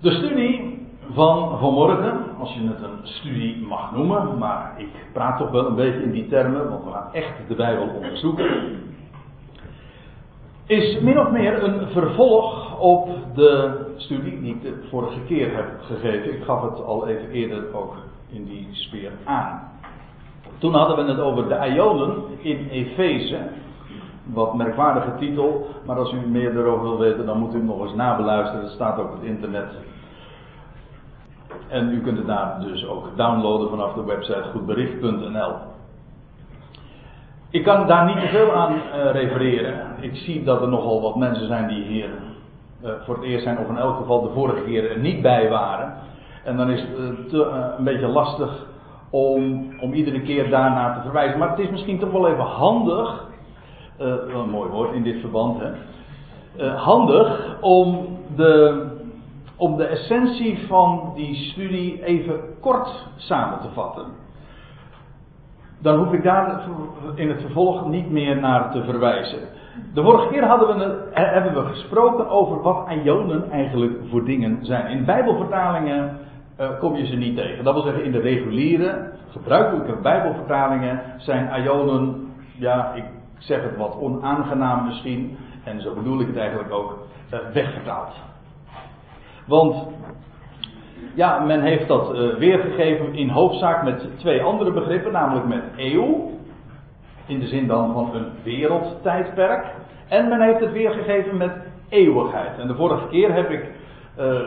De studie van vanmorgen, als je het een studie mag noemen, maar ik praat toch wel een beetje in die termen, want we gaan echt de Bijbel onderzoeken, is min of meer een vervolg op de studie die ik de vorige keer heb gegeven. Ik gaf het al even eerder ook in die sfeer aan. Toen hadden we het over de Ionen in Efeze. Wat merkwaardige titel, maar als u meer erover wil weten, dan moet u nog eens nabeluisteren. Het staat op het internet. En u kunt het daar dus ook downloaden vanaf de website goedbericht.nl. Ik kan daar niet te veel aan uh, refereren. Ik zie dat er nogal wat mensen zijn die hier uh, voor het eerst zijn, of in elk geval de vorige keer er niet bij waren. En dan is het te, een beetje lastig om, om iedere keer daarnaar te verwijzen. Maar het is misschien toch wel even handig, een mooi woord in dit verband, hè, handig om de, om de essentie van die studie even kort samen te vatten dan hoef ik daar in het vervolg niet meer naar te verwijzen. De vorige keer hadden we, hebben we gesproken over wat ionen eigenlijk voor dingen zijn. In Bijbelvertalingen uh, kom je ze niet tegen. Dat wil zeggen, in de reguliere, gebruikelijke Bijbelvertalingen zijn ionen, ja, ik zeg het wat onaangenaam misschien, en zo bedoel ik het eigenlijk ook, uh, wegvertaald. Want ja, men heeft dat uh, weergegeven in hoofdzaak met twee andere begrippen, namelijk met eeuw, in de zin dan van een wereldtijdperk, en men heeft het weergegeven met eeuwigheid. En de vorige keer heb ik, uh,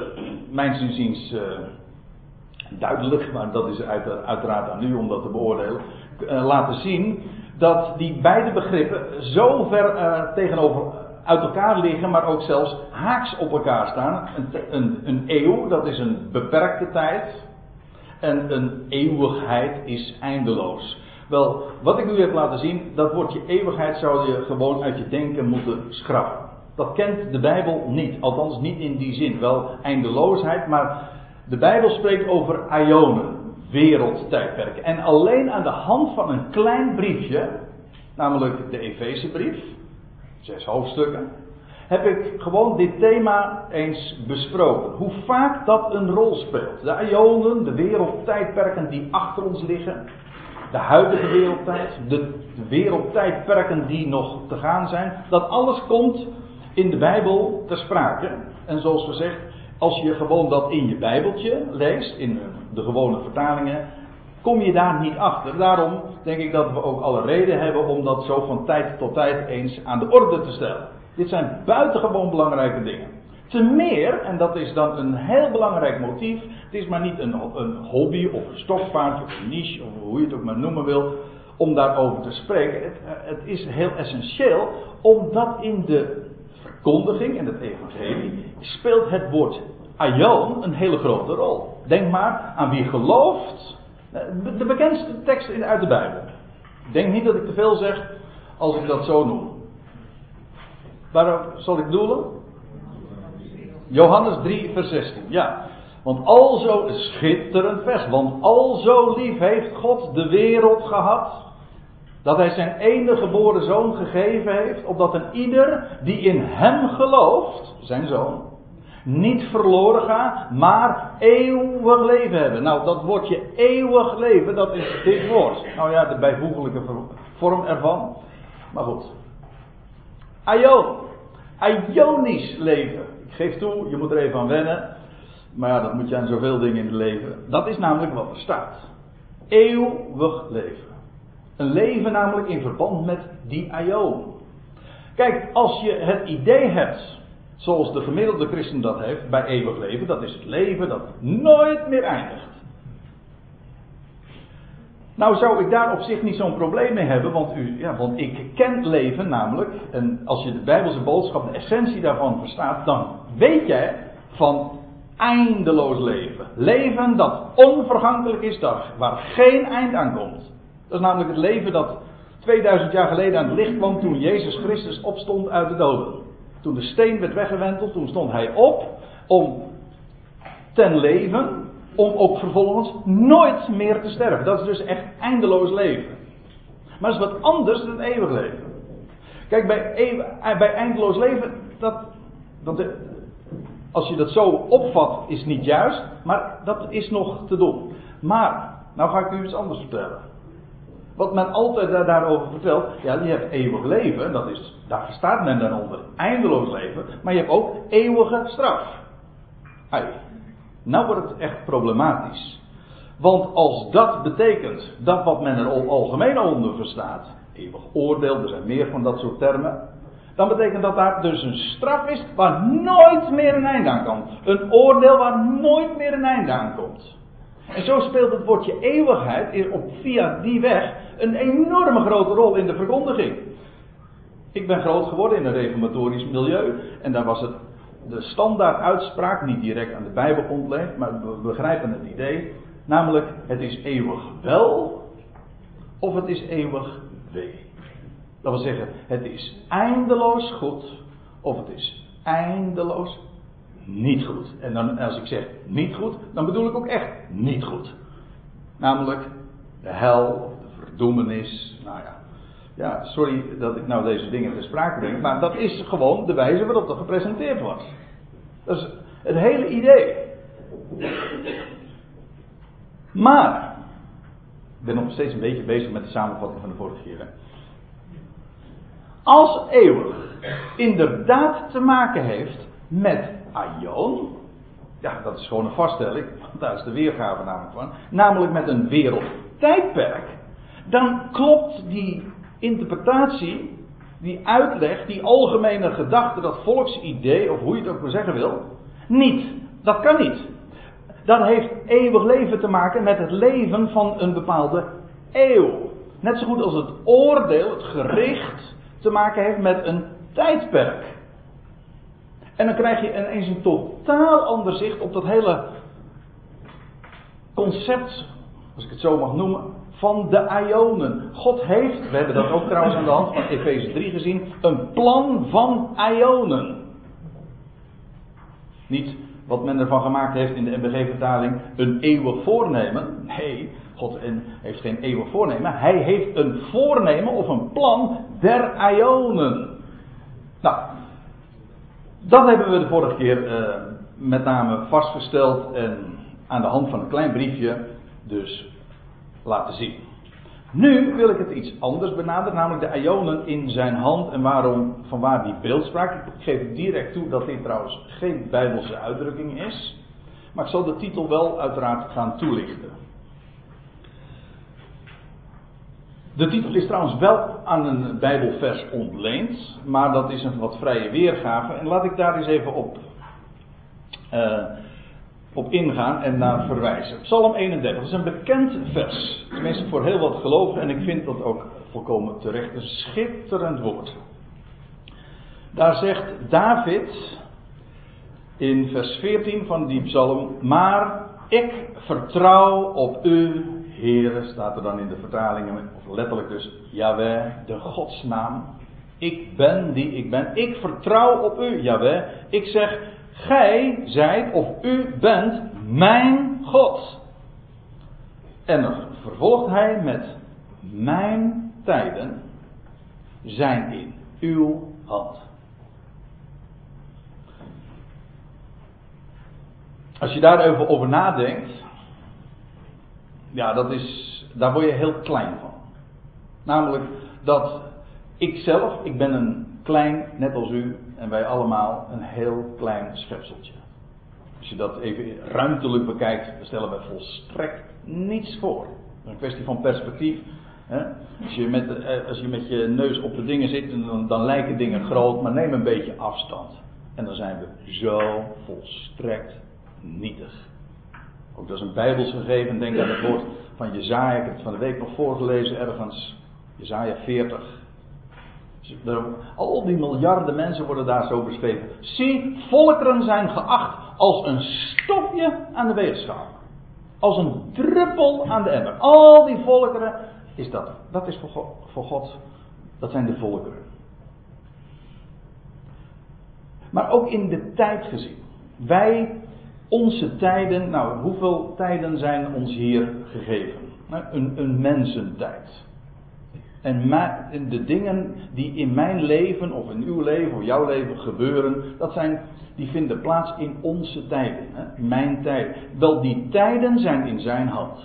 mijn inziens, uh, duidelijk, maar dat is uiteraard aan u om dat te beoordelen, laten zien dat die beide begrippen zo ver tegenover uit elkaar liggen, maar ook zelfs haaks op elkaar staan. Een, een, een eeuw, dat is een beperkte tijd. En een eeuwigheid is eindeloos. Wel, wat ik u heb laten zien, dat woordje eeuwigheid zou je gewoon uit je denken moeten schrappen. Dat kent de Bijbel niet, althans niet in die zin. Wel eindeloosheid, maar de Bijbel spreekt over ionen, wereldtijdperken. En alleen aan de hand van een klein briefje, namelijk de Efezebrief, zes hoofdstukken, heb ik gewoon dit thema eens besproken. Hoe vaak dat een rol speelt. De ionen, de wereldtijdperken die achter ons liggen. De huidige wereldtijd, de, wereldtijdperken die nog te gaan zijn. Dat alles komt in de Bijbel ter sprake. En zoals gezegd, als je gewoon dat in je Bijbeltje leest, in de gewone vertalingen, kom je daar niet achter. Daarom denk ik dat we ook alle reden hebben om dat zo van tijd tot tijd eens aan de orde te stellen. Dit zijn buitengewoon belangrijke dingen. Te meer, en dat is dan een heel belangrijk motief, het is maar niet een, een hobby of een stokpaardje of een niche of hoe je het ook maar noemen wil, om daarover te spreken. Het, het is heel essentieel, omdat in de verkondiging en het evangelie speelt het woord aion een hele grote rol. Denk maar aan wie gelooft de bekendste tekst uit de Bijbel. Denk niet dat ik te veel zeg als ik dat zo noem. Waar zal ik doelen? Johannes 3, vers 16. Ja. Want al zo schitterend vers. Want al zo lief heeft God de wereld gehad. Dat hij zijn enige geboren zoon gegeven heeft. Opdat een ieder die in hem gelooft. Zijn zoon niet verloren gaan, maar eeuwig leven hebben. Nou, dat woordje eeuwig leven, dat is dit woord. Nou ja, de bijvoeglijke vorm ervan. Maar goed. Aion. Aionisch leven. Ik geef toe, je moet er even aan wennen. Maar ja, dat moet je aan zoveel dingen in het leven. Dat is namelijk wat er staat. Eeuwig leven. Een leven namelijk in verband met die aion. Kijk, als je het idee hebt zoals de gemiddelde christen dat heeft, bij eeuwig leven. Dat is het leven dat nooit meer eindigt. Nou zou ik daar op zich niet zo'n probleem mee hebben, want, u, ja, want ik ken leven namelijk. En als je de Bijbelse boodschap, de essentie daarvan verstaat, dan weet jij van eindeloos leven. Leven dat onvergankelijk is, dat, waar geen eind aan komt. Dat is namelijk het leven dat 2000 jaar geleden aan het licht kwam toen Jezus Christus opstond uit de doden. Toen de steen werd weggewenteld, toen stond hij op om ten leven, om ook vervolgens nooit meer te sterven. Dat is dus echt eindeloos leven. Maar dat is wat anders dan eeuwig leven. Kijk, bij, bij eindeloos leven, dat, dat Als je dat zo opvat, is niet juist, maar dat is nog te doen. Maar, nou ga ik u iets anders vertellen. Wat men altijd daarover vertelt, ja, je hebt eeuwig leven, dat is, daar verstaat men dan onder, eindeloos leven, maar je hebt ook eeuwige straf. Nou wordt het echt problematisch. Want als dat betekent, dat wat men er algemeen onder verstaat, eeuwig oordeel, er zijn meer van dat soort termen, dan betekent dat daar dus een straf is waar nooit meer een einde aan komt. Een oordeel waar nooit meer een einde aan komt. En zo speelt het woordje eeuwigheid op, via die weg een enorme grote rol in de verkondiging. Ik ben groot geworden in een reformatorisch milieu en daar was het de standaard uitspraak, niet direct aan de Bijbel ontleend, maar we begrijpen het idee. Namelijk, het is eeuwig wel of het is eeuwig wee. Dat wil zeggen, het is eindeloos goed of het is eindeloos niet goed. En dan, als ik zeg niet goed, dan bedoel ik ook echt niet goed. Namelijk de hel of de verdoemenis. Nou ja. Ja, sorry dat ik nou deze dingen ter sprake breng, maar dat is gewoon de wijze waarop dat gepresenteerd was. Dat is het hele idee. Maar, ik ben nog steeds een beetje bezig met de samenvatting van de vorige keer. Als eeuwig inderdaad te maken heeft met aion, ja, dat is gewoon een vaststelling, want daar is de weergave namelijk van, namelijk met een wereldtijdperk, dan klopt die interpretatie, die uitleg, die algemene gedachte, dat volksidee, of hoe je het ook maar zeggen wil, niet. Dat kan niet. Dat heeft eeuwig leven te maken met het leven van een bepaalde eeuw. Net zo goed als het oordeel, het gericht, te maken heeft met een tijdperk. En dan krijg je ineens een totaal ander zicht op dat hele concept, als ik het zo mag noemen, van de Ionen. God heeft, we hebben dat ook trouwens aan de hand van Efeze 3 gezien, een plan van Ionen. Niet wat men ervan gemaakt heeft in de MBG-vertaling, een eeuwig voornemen. Nee, God heeft geen eeuwig voornemen. Hij heeft een voornemen of een plan der Ionen. Nou, dat hebben we de vorige keer uh, met name vastgesteld en aan de hand van een klein briefje dus laten zien. Nu wil ik het iets anders benaderen, namelijk de Ionen in zijn hand en waarom, van waar die beeldspraak. Ik geef direct toe dat dit trouwens geen bijbelse uitdrukking is, maar ik zal de titel wel uiteraard gaan toelichten. De titel is trouwens wel aan een Bijbelvers ontleend, maar dat is een wat vrije weergave. En laat ik daar eens even op, uh, op ingaan en naar verwijzen. Psalm 31, dat is een bekend vers. Tenminste voor heel wat gelovigen en ik vind dat ook volkomen terecht. Een schitterend woord. Daar zegt David in vers 14 van die psalm, maar ik vertrouw op u, Heere, staat er dan in de vertalingen, of letterlijk dus, Jaweh, de godsnaam. Ik ben die ik ben. Ik vertrouw op u, Jaweh. Ik zeg, gij zijt of u bent mijn God. En dan vervolgt hij met, mijn tijden zijn in uw hand. Als je daar even over nadenkt, ja, dat is, daar word je heel klein van. Namelijk dat ik zelf, ik ben een klein, net als u en wij allemaal, een heel klein schepseltje. Als je dat even ruimtelijk bekijkt, stellen wij volstrekt niets voor. Een kwestie van perspectief. Hè? Als, je met, eh, als je met je neus op de dingen zit, dan lijken dingen groot, maar neem een beetje afstand. En dan zijn we zo volstrekt nietig. Dat is een bijbels gegeven. Denk aan het woord van Jezaja. Ik heb het van de week nog voorgelezen ergens. Jezaja 40. Al die miljarden mensen worden daar zo beschreven. Zie, volkeren zijn geacht als een stofje aan de weegschaal. Als een druppel aan de emmer. Al die volkeren is dat. Dat is voor God. Voor God dat zijn de volkeren. Maar ook in de tijd gezien. Wij onze tijden, nou, hoeveel tijden zijn ons hier gegeven? Nou, een, een mensentijd. En de dingen die in mijn leven of in uw leven of jouw leven gebeuren, dat zijn, die vinden plaats in onze tijden. Hè? Mijn tijd. Wel, die tijden zijn in zijn hand.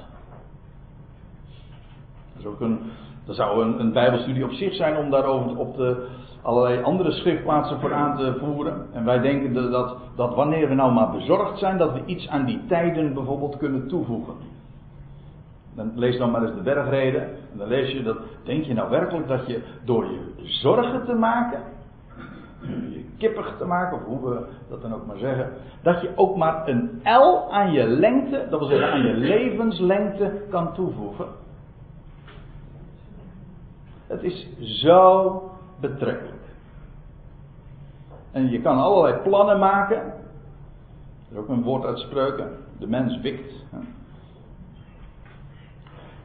Dat, is ook een, dat zou een, een bijbelstudie op zich zijn om daarover op de allerlei andere schriftplaatsen voor aan te voeren. En wij denken dat, dat wanneer we nou maar bezorgd zijn, dat we iets aan die tijden bijvoorbeeld kunnen toevoegen. Dan lees dan maar eens de bergreden. En dan lees je dat. Denk je nou werkelijk dat je door je zorgen te maken. Je kippig te maken, of hoe we dat dan ook maar zeggen. Dat je ook maar een L aan je lengte, dat wil zeggen aan je levenslengte, kan toevoegen. Het is zo betrekkelijk. En je kan allerlei plannen maken. Er is ook een woord uit spreuken. De mens wikt.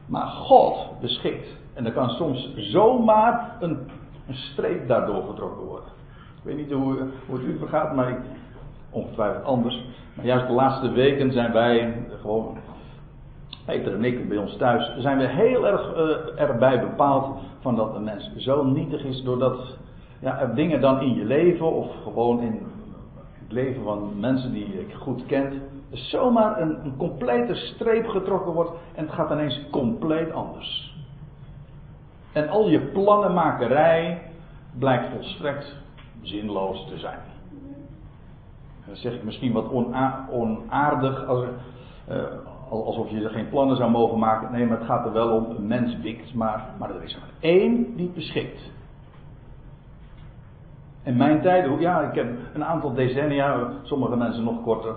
Maar God beschikt. En er kan soms zomaar een, een streep daardoor getrokken worden. Ik weet niet hoe, het u vergaat, maar ik, ongetwijfeld anders. Maar juist de laatste weken zijn wij gewoon, Peter en ik bij ons thuis, zijn we heel erg uh, erbij bepaald van dat een mens zo nietig is doordat ja, er dingen dan in je leven of gewoon in het leven van mensen die ik goed kent, zomaar een, een complete streep getrokken wordt en het gaat ineens compleet anders. En al je plannenmakerij blijkt volstrekt zinloos te zijn. Dan zeg ik misschien wat onaardig, als, uh, alsof je er geen plannen zou mogen maken. Nee, maar het gaat er wel om, een mens wikt, maar, maar er is maar één die beschikt. In mijn tijden, ja, ik heb een aantal decennia, sommige mensen nog korter,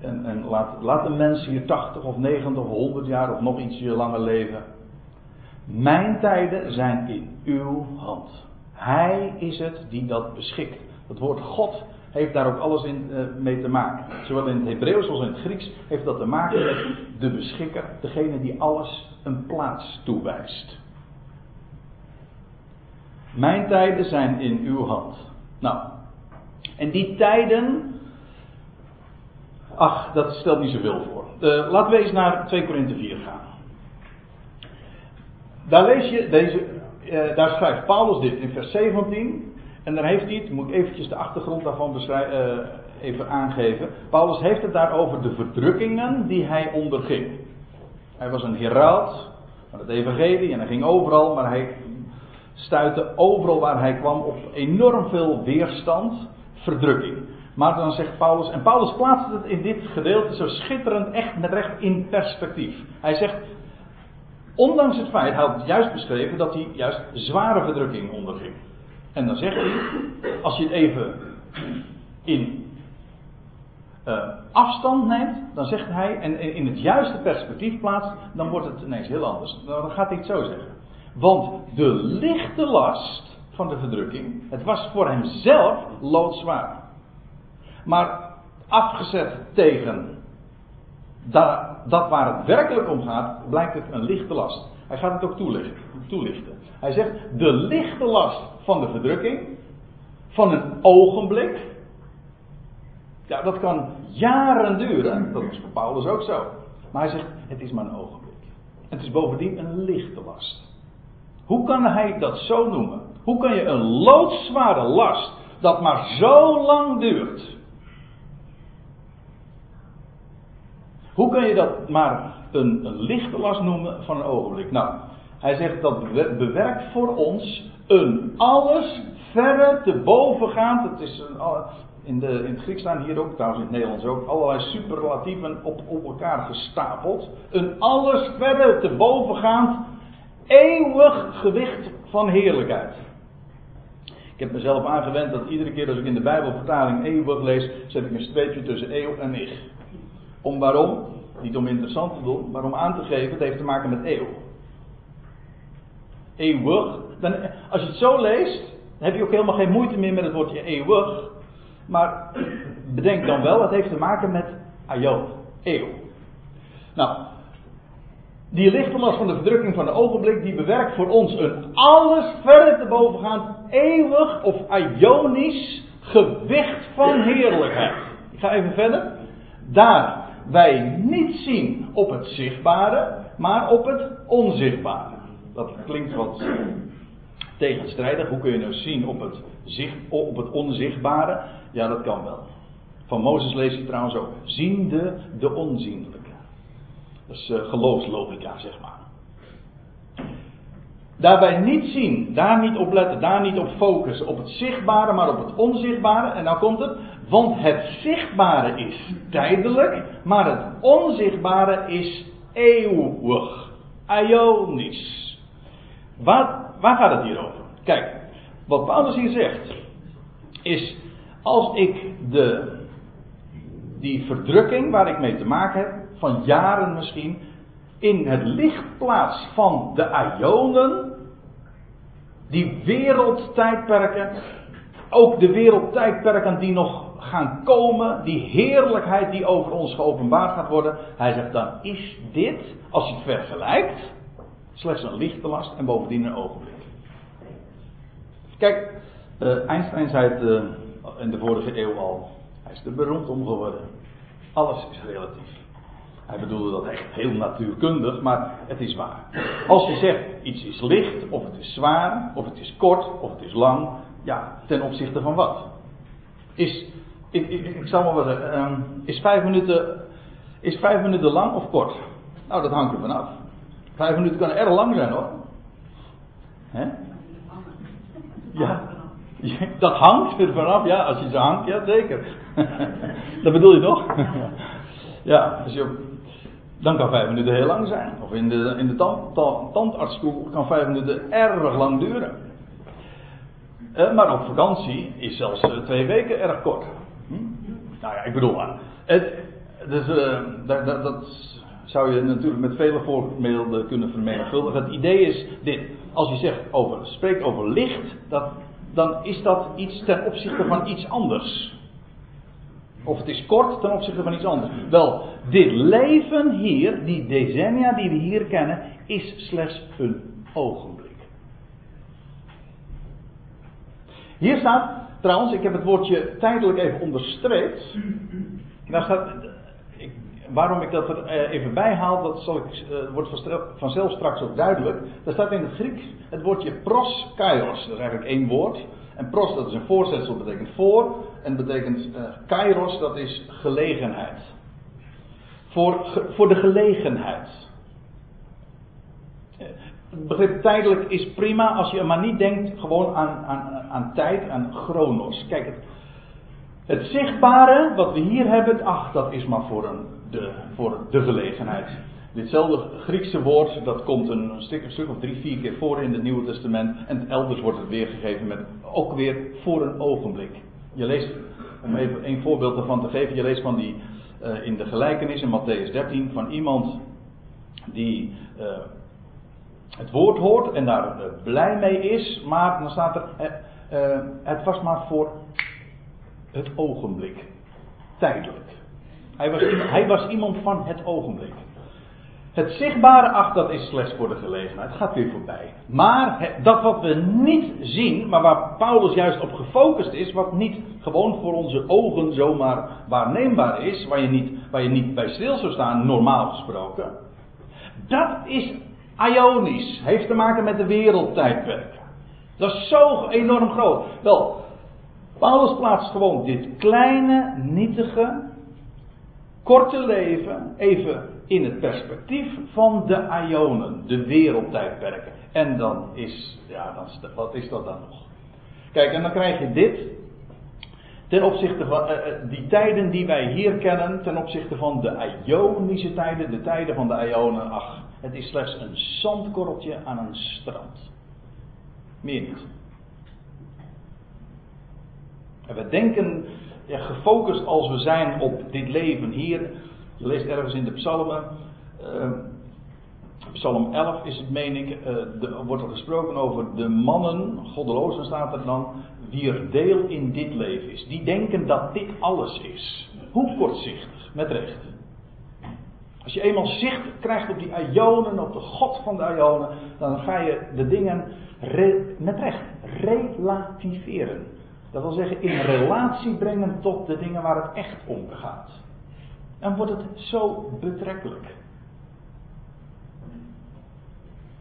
en, en laat, laat een mens hier 80 of 90 of 100 jaar of nog ietsje langer leven. Mijn tijden zijn in uw hand. Hij is het die dat beschikt. Het woord God heeft daar ook alles in, uh, mee te maken. Zowel in het Hebreeuws als in het Grieks heeft dat te maken met de beschikker, degene die alles een plaats toewijst. Mijn tijden zijn in uw hand. Nou, en die tijden, Ach, dat stelt niet zoveel voor. Uh, laten we eens naar 2 Korinthe 4 gaan. Daar lees je deze, uh, daar schrijft Paulus dit in vers 17. En daar heeft hij het, moet ik eventjes de achtergrond daarvan uh, even aangeven. Paulus heeft het daar over de verdrukkingen die hij onderging. Hij was een heraut van het evangelie en hij ging overal, maar hij stuitte overal waar hij kwam op enorm veel weerstand, verdrukking. Maar dan zegt Paulus, en Paulus plaatst het in dit gedeelte zo schitterend, echt met recht in perspectief. Hij zegt, ondanks het feit, hij had juist beschreven dat hij juist zware verdrukking onderging. En dan zegt hij, als je het even in uh, afstand neemt, dan zegt hij, en in het juiste perspectief plaatst, dan wordt het ineens heel anders. Dan gaat hij het zo zeggen. Want de lichte last van de verdrukking, het was voor hemzelf loodzwaar. Maar afgezet tegen dat, dat waar het werkelijk om gaat, blijkt het een lichte last. Hij gaat het ook toelichten. toelichten. Hij zegt, de lichte last van de verdrukking, van een ogenblik, ja, dat kan jaren duren. Dat is voor Paulus ook zo. Maar hij zegt, het is maar een ogenblik. Het is bovendien een lichte last. Hoe kan hij dat zo noemen? Hoe kan je een loodzware last, dat maar zo lang duurt, Hoe kan je dat maar een, een lichte last noemen van een ogenblik? Nou, hij zegt dat bewerkt voor ons een alles verre te bovengaand. Het is een, in, de, in het Grieks staan hier ook, trouwens in het Nederlands ook, allerlei superlatieven op, op elkaar gestapeld. Een alles verre te bovengaand, eeuwig gewicht van heerlijkheid. Ik heb mezelf aangewend dat iedere keer als ik in de Bijbelvertaling eeuwig lees, zet ik een streepje tussen eeuw en ich. Om waarom? Niet om interessant te doen, maar om aan te geven, het heeft te maken met eeuw. Eeuwig. Dan, als je het zo leest, heb je ook helemaal geen moeite meer met het woordje eeuwig. Maar bedenk dan wel, het heeft te maken met aion, eeuw. Nou, die lichte last van de verdrukking van de ogenblik, die bewerkt voor ons een alles verder te bovengaand, eeuwig of aionisch gewicht van heerlijkheid. Ik ga even verder. Daar wij niet zien op het zichtbare, maar op het onzichtbare. Dat klinkt wat tegenstrijdig. Hoe kun je nou zien op het, zicht, op het onzichtbare? Ja, dat kan wel. Van Mozes lees je trouwens ook. Ziende de onzienlijke. Dat is uh, geloofslogica, zeg maar. Daarbij niet zien, daar niet op letten, daar niet op focussen. Op het zichtbare, maar op het onzichtbare. En nou komt het. Want het zichtbare is tijdelijk, maar het onzichtbare is eeuwig. Ionisch. Waar, waar gaat het hier over? Kijk, wat Paulus hier zegt, is als ik de, die verdrukking waar ik mee te maken heb, van jaren misschien, in het licht plaats van de Ionen, die wereldtijdperken, ook de wereldtijdperken die nog gaan komen, die heerlijkheid die over ons geopenbaard gaat worden. Hij zegt dan is dit, als je het vergelijkt, slechts een lichte last en bovendien een ogenblik. Kijk, uh, Einstein zei het uh, in de vorige eeuw al. Hij is er beroemd om geworden. Alles is relatief. Hij bedoelde dat echt heel natuurkundig, maar het is waar. Als je zegt iets is licht, of het is zwaar, of het is kort, of het is lang, ja, ten opzichte van wat? Is, ik, ik, ik zal maar wat zeggen, um, is, vijf minuten, is vijf minuten lang of kort? Nou, dat hangt er vanaf. Vijf minuten kan erg lang zijn hoor. Hè? Ja, dat hangt er vanaf, ja, als je ze hangt, ja zeker. dat bedoel je toch? ja, als je dan kan vijf minuten heel lang zijn. Of in de, in de tand, tand, kan vijf minuten erg lang duren. Eh, maar op vakantie is zelfs uh, twee weken erg kort. Hm? Nou ja, ik bedoel maar. Het, dus, uh, dat, dat, dat, zou je natuurlijk met vele voorbeelden kunnen vermenigvuldigen. Het idee is dit. Als je zegt over, spreekt over licht, dat, dan is dat iets ten opzichte van iets anders. Of het is kort ten opzichte van iets anders. Wel, dit leven hier, die decennia die we hier kennen, is slechts een ogenblik. Hier staat, trouwens, ik heb het woordje tijdelijk even onderstreept. Daar staat, waarom ik dat er eh, even bij haal, dat zal uh, wordt vanzelf straks ook duidelijk. Daar staat in het Grieks het woordje pros kairos. Dat is eigenlijk één woord. En pros, dat is een voorzetsel, betekent voor. En betekent uh, kairos, dat is gelegenheid. Voor, voor de gelegenheid. Het begrip tijdelijk is prima als je maar niet denkt gewoon aan, aan, aan tijd, aan chronos. Kijk, het, het zichtbare wat we hier hebben, ach, dat is maar voor, een, de, voor de gelegenheid. Ditzelfde Griekse woord, dat komt een stuk, stuk of drie, vier keer voor in het Nieuwe Testament. En elders wordt het weergegeven met ook weer voor een ogenblik. Je leest, om even een voorbeeld ervan te geven, je leest van die uh, in de gelijkenis in Matthäus 13 van iemand die uh, het woord hoort en daar uh, blij mee is, maar dan staat er, het was maar voor het ogenblik, tijdelijk. Hij was, hij was iemand van het ogenblik. Het zichtbare, ach, dat is slechts voor de gelegenheid. Het gaat weer voorbij. Maar dat wat we niet zien, maar waar Paulus juist op gefocust is, wat niet gewoon voor onze ogen zomaar waarneembaar is, waar je niet, waar je niet bij stil zou staan, normaal gesproken. Dat is ionisch. Heeft te maken met de wereldtijdperken. Dat is zo enorm groot. Wel, Paulus plaatst gewoon dit kleine, nietige, korte leven even in het perspectief van de Ionen, de wereldtijdperken. En dan is, ja, dan, wat is dat dan nog? Kijk, en dan krijg je dit. Ten opzichte van uh, die tijden die wij hier kennen, ten opzichte van de Ionische tijden, de tijden van de Ionen, ach, het is slechts een zandkorreltje aan een strand. Meer niet. En we denken, gefocust als we zijn op dit leven hier, je leest ergens in de psalmen, uh, psalm 11 is het, meen ik, de, wordt er gesproken over de mannen, goddelozen staat er dan, wier deel in dit leven is. Die denken dat dit alles is. Hoe kortzichtig, met recht. Als je eenmaal zicht krijgt op die Ionen, op de God van de Ionen, dan ga je de dingen met recht relativeren. Dat wil zeggen in relatie brengen tot de dingen waar het echt om gaat. En wordt het zo betrekkelijk.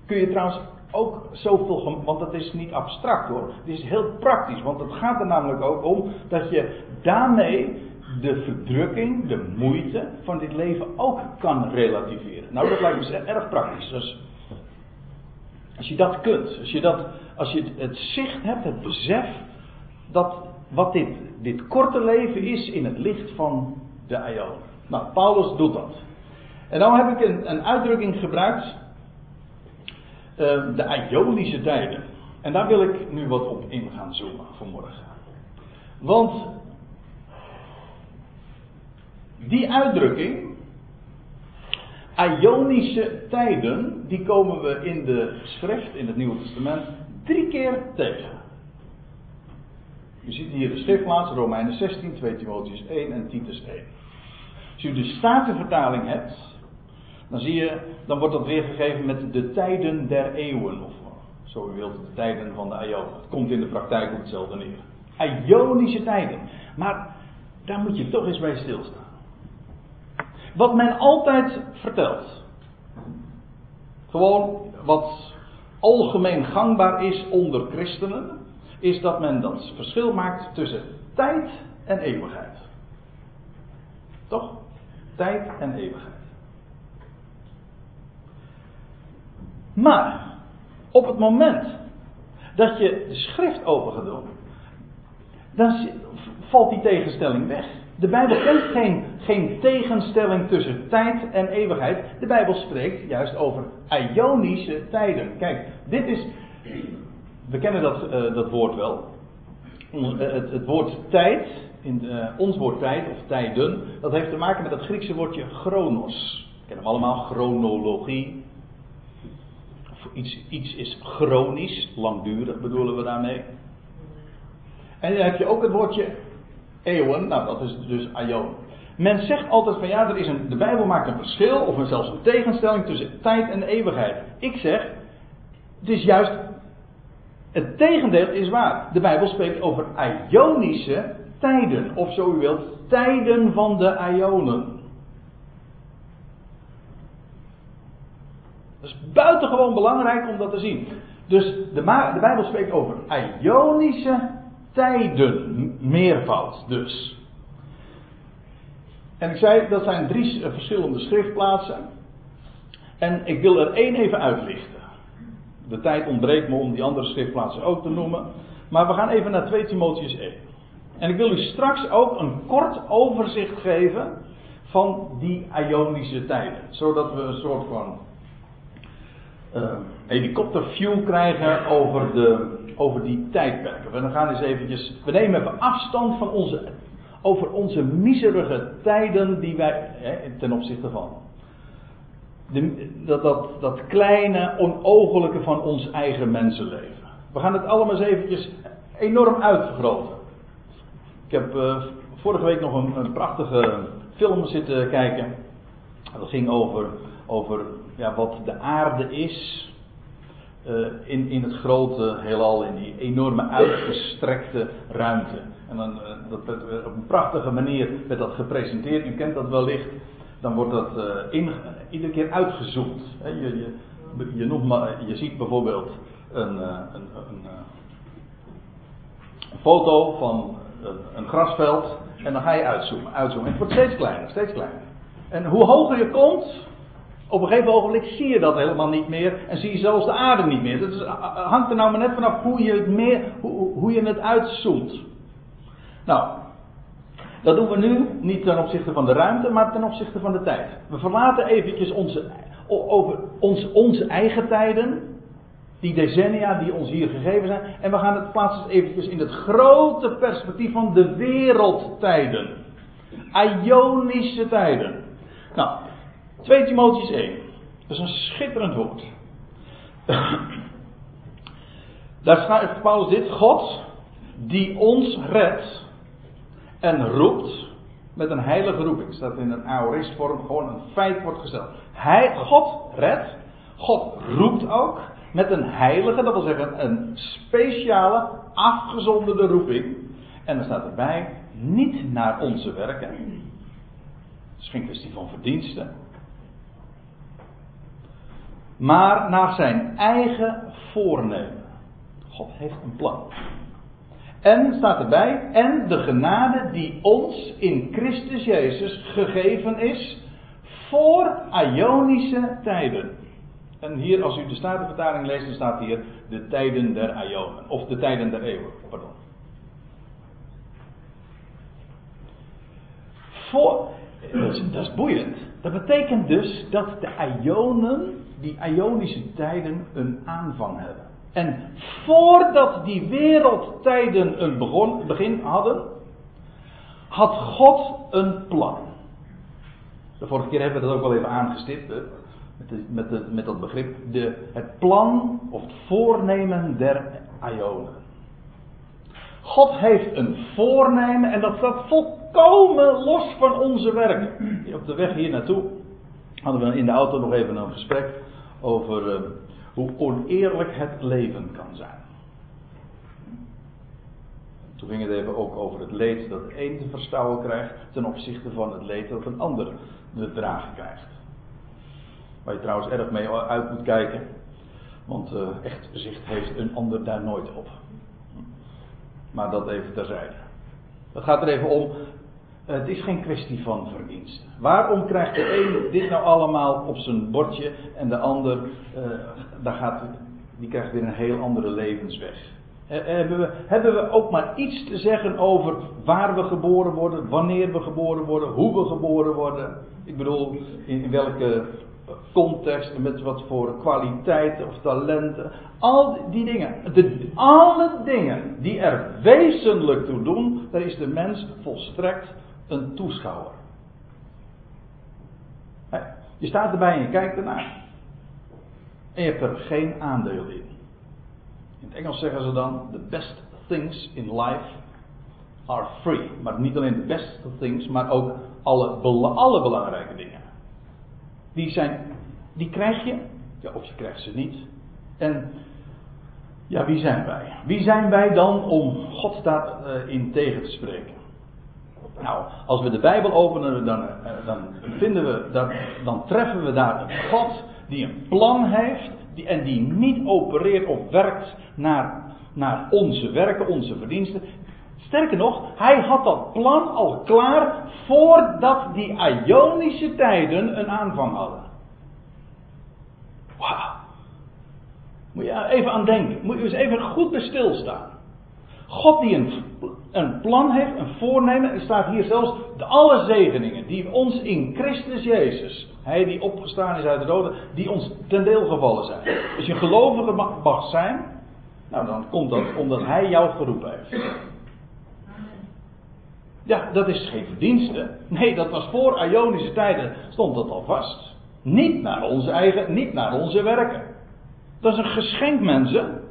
Kun je trouwens ook zoveel, want het is niet abstract hoor. Het is heel praktisch, want het gaat er namelijk ook om dat je daarmee de verdrukking, de moeite van dit leven ook kan relativeren. Nou, dat lijkt me erg praktisch. Dus als je dat kunt, als je, dat, als je het zicht hebt, het besef dat wat dit, dit korte leven is in het licht van de Aion. Nou, Paulus doet dat. En dan heb ik een, een uitdrukking gebruikt, uh, de Ionische tijden. En daar wil ik nu wat op in gaan zoomen vanmorgen. Want die uitdrukking, Ionische tijden, die komen we in de schrift, in het Nieuwe Testament, drie keer tegen. Je ziet hier de schriftplaats, Romeinen 16, 2 Timotheus 1 en Titus 1. Als je de Statenvertaling hebt, dan zie je, dan wordt dat weergegeven met de tijden der eeuwen, of zo u wilt, de tijden van de Aion. Het komt in de praktijk op hetzelfde neer. Ionische tijden. Maar daar moet je toch eens bij stilstaan. Wat men altijd vertelt. Gewoon wat algemeen gangbaar is onder christenen. Is dat men dat verschil maakt tussen tijd en eeuwigheid. Toch? Tijd en eeuwigheid. Maar op het moment dat je de schrift open gaat doen, dan valt die tegenstelling weg. De Bijbel kent geen, geen tegenstelling tussen tijd en eeuwigheid. De Bijbel spreekt juist over Ionische tijden. Kijk, dit is. We kennen dat, uh, dat woord wel. Uh, het, het, woord tijd, in, uh, ons woord tijd of tijden, dat heeft te maken met het Griekse woordje chronos. We kennen hem allemaal, chronologie. Of iets, iets is chronisch, langdurig bedoelen we daarmee. En dan heb je ook het woordje eeuwen, nou dat is dus aion. Men zegt altijd van ja, er is een, de Bijbel maakt een verschil of zelfs een tegenstelling tussen tijd en eeuwigheid. Ik zeg, het is juist, het tegendeel is waar. De Bijbel spreekt over ionische tijden, of zo u wilt, tijden van de ionen. Dat is buitengewoon belangrijk om dat te zien. Dus de, Bijbel spreekt over ionische tijden, meervoud dus. En ik zei, dat zijn drie verschillende schriftplaatsen. En ik wil er één even uitlichten. De tijd ontbreekt me om die andere schriftplaatsen ook te noemen. Maar we gaan even naar 2 Timotheus 1. En ik wil u straks ook een kort overzicht geven van die Ionische tijden. Zodat we een soort van uh, helikopterview krijgen over de over die tijdperken. We gaan eens eventjes, we nemen even afstand van onze, over onze miserige tijden die wij, hè, ten opzichte van. De, dat, dat, dat kleine, onogelijke van ons eigen mensenleven. We gaan het allemaal eens eventjes enorm uitvergroten. Ik heb uh, vorige week nog een, een, prachtige film zitten kijken. Dat ging over, over ja, wat de aarde is. Eh, in, in het grote heelal, in die enorme uitgestrekte ruimte. En dan, uh, dat werd, op een prachtige manier werd dat gepresenteerd. U kent dat wellicht. Dan wordt dat uh, in, iedere keer uitgezoomd. je, je, je, maar, je ziet bijvoorbeeld een, een, een, foto van een, grasveld. En dan ga je uitzoomen, uitzoomen. En het wordt steeds kleiner, steeds kleiner. En hoe hoger je komt, op een gegeven ogenblik zie je dat helemaal niet meer en zie je zelfs de aarde niet meer. Dat hangt er nou maar net vanaf hoe je het, meer, hoe, hoe je het uitzoomt. Nou, dat doen we nu niet ten opzichte van de ruimte, maar ten opzichte van de tijd. We verlaten eventjes onze, over ons, onze eigen tijden, die decennia die ons hier gegeven zijn, en we gaan het plaatsen eventjes in het grote perspectief van de wereldtijden. Ionische tijden. Nou, 2 Timotheus 1. Dat is een schitterend woord. Daar schrijft Paulus dit: God die ons redt en roept met een heilige roeping. Staat in een aoristvorm, gewoon een feit wordt gesteld. Hij, God redt, God roept ook met een heilige, dat wil zeggen een speciale, afgezonderde roeping. En er staat erbij, niet naar onze werken. Het is geen kwestie van verdiensten. maar naar zijn eigen voornemen. God heeft een plan. En staat erbij, en de genade die ons in Christus Jezus gegeven is voor Ionische tijden. En hier, als u de Statenvertaling leest, dan staat hier de tijden der Ionen. Of de tijden der eeuwen, pardon. Voor, dat is, dat is boeiend. Dat betekent dus dat de Ionen, die Ionische tijden, een aanvang hebben. En voordat die wereldtijden een begon, begin hadden, had God een plan. De vorige keer hebben we dat ook wel even aangestipt. Met, met, met dat begrip. De, het plan of het voornemen der Ionen. God heeft een voornemen en dat staat volkomen los van onze werken. Op de weg hier naartoe hadden we in de auto nog even een gesprek over uh, hoe oneerlijk het leven kan zijn. Toen ging het even ook over het leed dat de een te verstouwen krijgt ten opzichte van het leed dat een ander te dragen krijgt. Waar je trouwens erg mee uit moet kijken, want uh, echt zicht heeft een ander daar nooit op. Maar dat even terzijde. Het gaat er even om. Het is geen kwestie van verdienst. Waarom krijgt de een dit nou allemaal op zijn bordje en de ander, uh, daar gaat, die krijgt weer een heel andere levensweg? Hebben we, hebben we ook maar iets te zeggen over waar we geboren worden, wanneer we geboren worden, hoe we geboren worden? Ik bedoel, in welke context, met wat voor kwaliteiten of talenten. Al die dingen. De, alle dingen die er wezenlijk toe doen, daar is de mens volstrekt een toeschouwer. Je staat erbij en je kijkt ernaar. En je hebt er geen aandeel in. In het Engels zeggen ze dan: The best things in life are free. Maar niet alleen de best things, maar ook alle, alle belangrijke dingen. Die, zijn, die krijg je, ja, of je krijgt ze niet. En ja, wie zijn wij? Wie zijn wij dan om God daar uh, in tegen te spreken? Nou, als we de Bijbel openen, dan, uh, dan vinden we dat, dan treffen we daar een God die een plan heeft die, en die niet opereert of werkt naar, naar onze werken, onze verdiensten. Sterker nog, hij had dat plan al klaar voordat die Ionische tijden een aanvang hadden. Wauw. Moet je even aan denken. Moet je eens even goed bij stilstaan. God die een, een plan heeft, een voornemen. Er staat hier zelfs de alle zegeningen die ons in Christus Jezus, Hij die opgestaan is uit de doden, die ons ten deel gevallen zijn. Als je gelovige mag zijn, nou dan komt dat omdat Hij jou geroepen heeft. Ja, dat is geen verdienste. Nee, dat was voor Ionische tijden, stond dat al vast. Niet naar onze eigen, niet naar onze werken. Dat is een geschenk, mensen.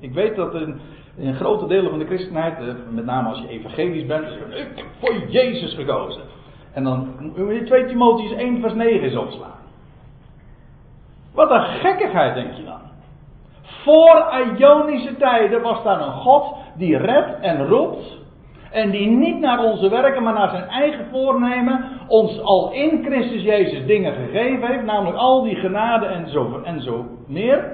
Ik weet dat in, in grote delen van de christenheid, eh, met name als je evangelisch bent, is ik heb voor Jezus gekozen. En dan moet je 2 Timotheus 1 vers 9 eens opslaan. Wat een gekkigheid, denk je dan. Voor Ionische tijden was daar een God die redt en roept en die niet naar onze werken, maar naar zijn eigen voornemen ons al in Christus Jezus dingen gegeven heeft. Namelijk al die genade en zo, en zo meer.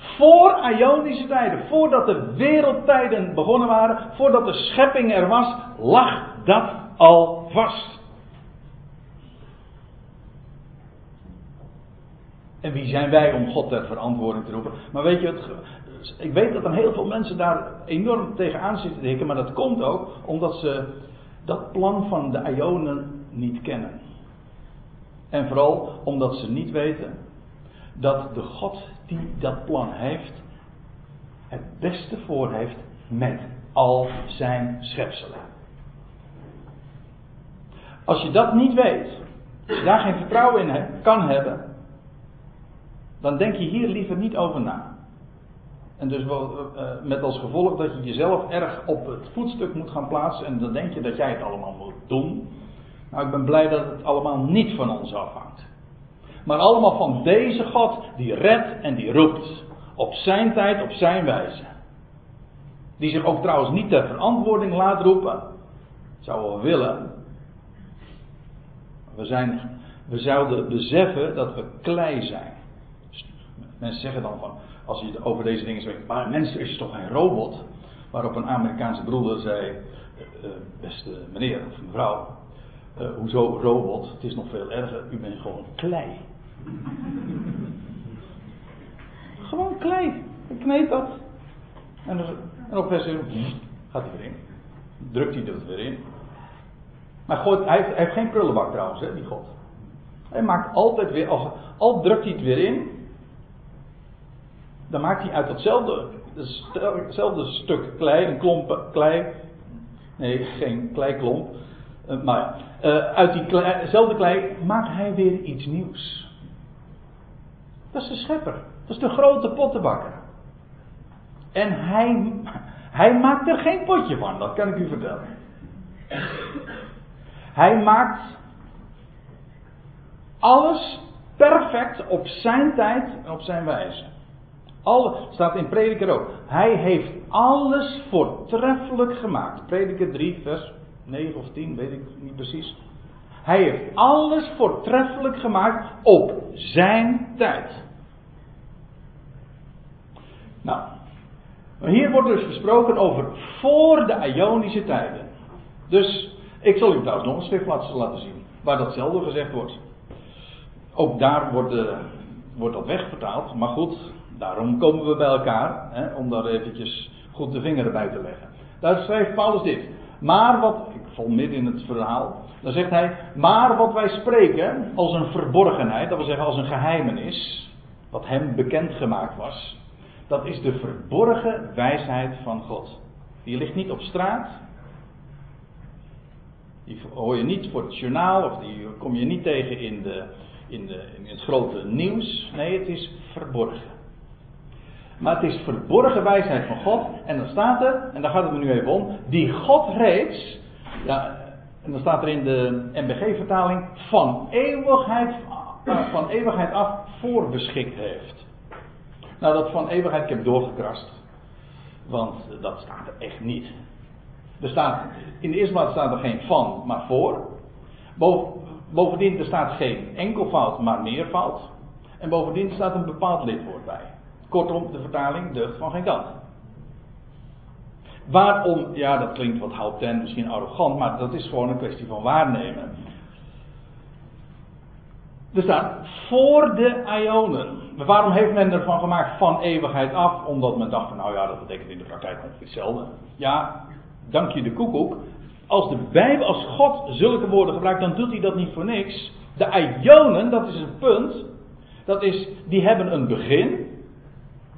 Voor Ionische tijden, voordat de wereldtijden begonnen waren, voordat de schepping er was, lag dat al vast. En wie zijn wij om God ter verantwoording te roepen? Maar weet je, ik weet dat er heel veel mensen daar enorm tegenaan zitten te hikken, maar dat komt ook omdat ze dat plan van de Ionen niet kennen. En vooral omdat ze niet weten dat de God die dat plan heeft, het beste voor heeft met al zijn schepselen. Als je dat niet weet, als je daar geen vertrouwen in kan hebben, dan denk je hier liever niet over na. En dus wel, uh, met als gevolg dat je jezelf erg op het voetstuk moet gaan plaatsen en dan denk je dat jij het allemaal moet doen. Nou, ik ben blij dat het allemaal niet van ons afhangt. Maar allemaal van deze God die redt en die roept. Op zijn tijd, op zijn wijze. Die zich ook trouwens niet ter verantwoording laat roepen. Zou wel willen. We, zijn, we zouden beseffen dat we klei zijn. Mensen zeggen dan van, als je over deze dingen spreekt, maar een mens is toch geen robot? Waarop een Amerikaanse broeder zei, uh, beste meneer of mevrouw, uh, hoezo robot? Het is nog veel erger, u bent gewoon klei. Gewoon klei. Ik kneed dat. En, en op vers gaat hij weer in. Drukt hij dat weer in. Maar God, hij, heeft, geen prullenbak trouwens, hè, die God. Hij maakt altijd weer, als, al drukt hij het weer in, dan maakt hij uit datzelfde, stuk klei, een klomp klei, nee, geen kleiklomp, uh, maar uh, uit diezelfde klei maakt hij weer iets nieuws. Dat is de schepper, dat is de grote pottenbakker. En hij, hij maakt er geen potje van, dat kan ik u vertellen. Hij maakt alles perfect op zijn tijd en op zijn wijze. Alle, staat in Prediker ook. Hij heeft alles voortreffelijk gemaakt. Prediker 3, vers 9 of 10, weet ik niet precies. Hij heeft alles voortreffelijk gemaakt op zijn tijd. Nou, hier wordt dus gesproken over voor de Ionische tijden. Dus ik zal u trouwens nog een schriftplaats laten zien, waar datzelfde gezegd wordt. Ook daar wordt, uh, wordt dat wegvertaald, maar goed, daarom komen we bij elkaar, hè, om daar eventjes goed de vinger erbij te leggen. Daar schrijft Paulus dit. Maar wat, val midden in het verhaal, dan zegt hij, maar wat wij spreken als een verborgenheid, dat wil zeggen als een geheimenis, wat hem bekendgemaakt was, dat is de verborgen wijsheid van God. Die ligt niet op straat, die hoor je niet voor het journaal of die kom je niet tegen in, de, in, de, in het grote nieuws. Nee, het is verborgen. Maar het is verborgen wijsheid van God. En dan staat er, en daar gaat het me nu even om, die God reeds, ja, en dan staat er in de MBG-vertaling, van eeuwigheid, van eeuwigheid af voorbeschikt heeft. Nou, dat van eeuwigheid, ik heb doorgekrast. Want dat staat er echt niet. Er staat, in de eerste plaats staat er geen van, maar voor. Bovendien, er staat geen enkelvoud, maar meervoud. En bovendien staat een bepaald lidwoord bij. Kortom, de vertaling deugt van geen kant. Waarom, ja, dat klinkt wat houten, misschien arrogant, maar dat is gewoon een kwestie van waarnemen. Er staat voor de Ionen. Waarom heeft men ervan gemaakt van eeuwigheid af? Omdat men dacht van nou ja, dat betekent in de praktijk ongeveer hetzelfde. Ja, dank je de koekoek. Als de Bijbel, als God zulke woorden gebruikt, dan doet hij dat niet voor niks. De Ionen, dat is een punt. Dat is, die hebben een begin.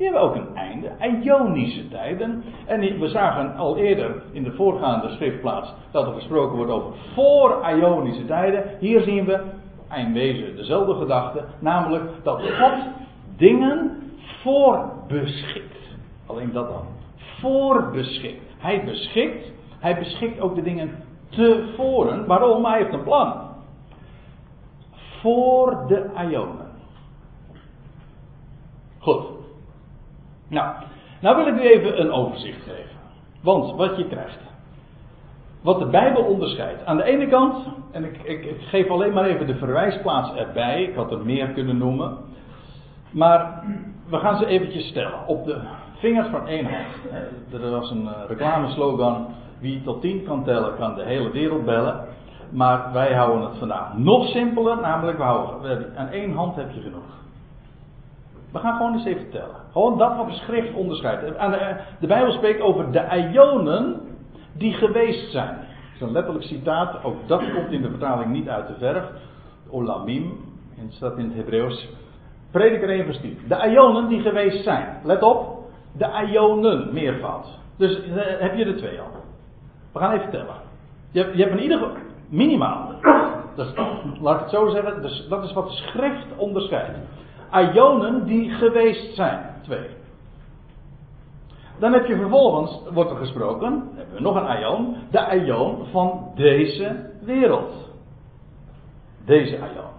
Die hebben ook een einde. Ionische tijden. En we zagen al eerder in de voorgaande schriftplaats dat er gesproken wordt over voor Ionische tijden. Hier zien we eindwezen dezelfde gedachte. Namelijk dat God dingen voorbeschikt. Alleen dat dan. Voorbeschikt. Hij beschikt, hij beschikt ook de dingen tevoren. Waarom? Hij heeft een plan. Voor de Ionen. Goed. Nou, nou wil ik u even een overzicht geven. Want wat je krijgt. Wat de Bijbel onderscheidt. Aan de ene kant, en ik, ik, geef alleen maar even de verwijsplaats erbij. Ik had er meer kunnen noemen. Maar we gaan ze eventjes stellen. Op de vingers van één hand. Er was een eh, reclameslogan. Wie tot tien kan tellen, kan de hele wereld bellen. Maar wij houden het vandaag nog simpeler. Namelijk, we houden, aan één hand heb je genoeg. We gaan gewoon eens even tellen. Gewoon dat wat de schrift onderscheidt. De, Bijbel spreekt over de ionen die geweest zijn. Dat is een letterlijk citaat. Ook dat komt in de vertaling niet uit de verf. Olamim. En staat in het Hebreeuws. Prediker 1 vers 10. De ionen die geweest zijn. Let op de ionen meervoud. Dus uh, heb je er twee al. We gaan even tellen. Je hebt, je hebt in ieder geval minimaal. Laat ik het zo zeggen. Dus dat is wat de schrift onderscheidt. Ionen die geweest zijn. Twee. Dan heb je vervolgens, wordt er gesproken, hebben we nog een ion. De ion van deze wereld. Deze ion.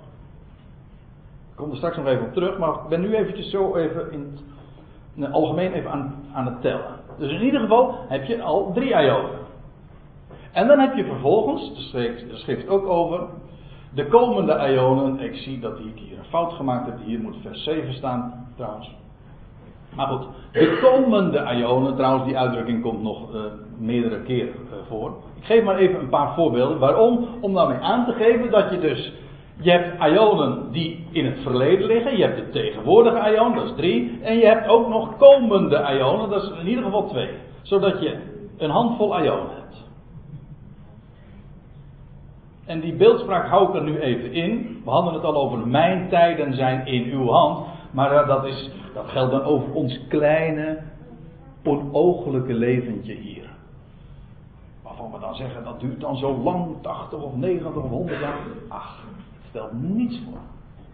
Ik kom er straks nog even op terug, maar ik ben nu eventjes zo even in het algemeen even aan, aan het tellen. Dus in ieder geval heb je al drie ionen. En dan heb je vervolgens, de schrift, de schrift ook over, De komende ionen, ik zie dat ik hier een fout gemaakt heb, hier moet vers 7 staan trouwens. Maar goed, de komende ionen, trouwens die uitdrukking komt nog uh, meerdere keren uh, voor. Ik geef maar even een paar voorbeelden. Waarom? Om daarmee aan te geven dat je dus, je hebt ionen die in het verleden liggen, je hebt de tegenwoordige ion, dat is drie, en je hebt ook nog komende ionen, dat is in ieder geval twee. Zodat je een handvol ionen hebt. En die beeldspraak hou ik er nu even in. We hadden het al over mijn tijden zijn in uw hand. Maar dat, is, dat geldt dan over ons kleine, onooglijke leventje hier. Waarvan we dan zeggen dat duurt dan zo lang, 80 of 90 of 100 jaar. Ach, het stelt niets voor.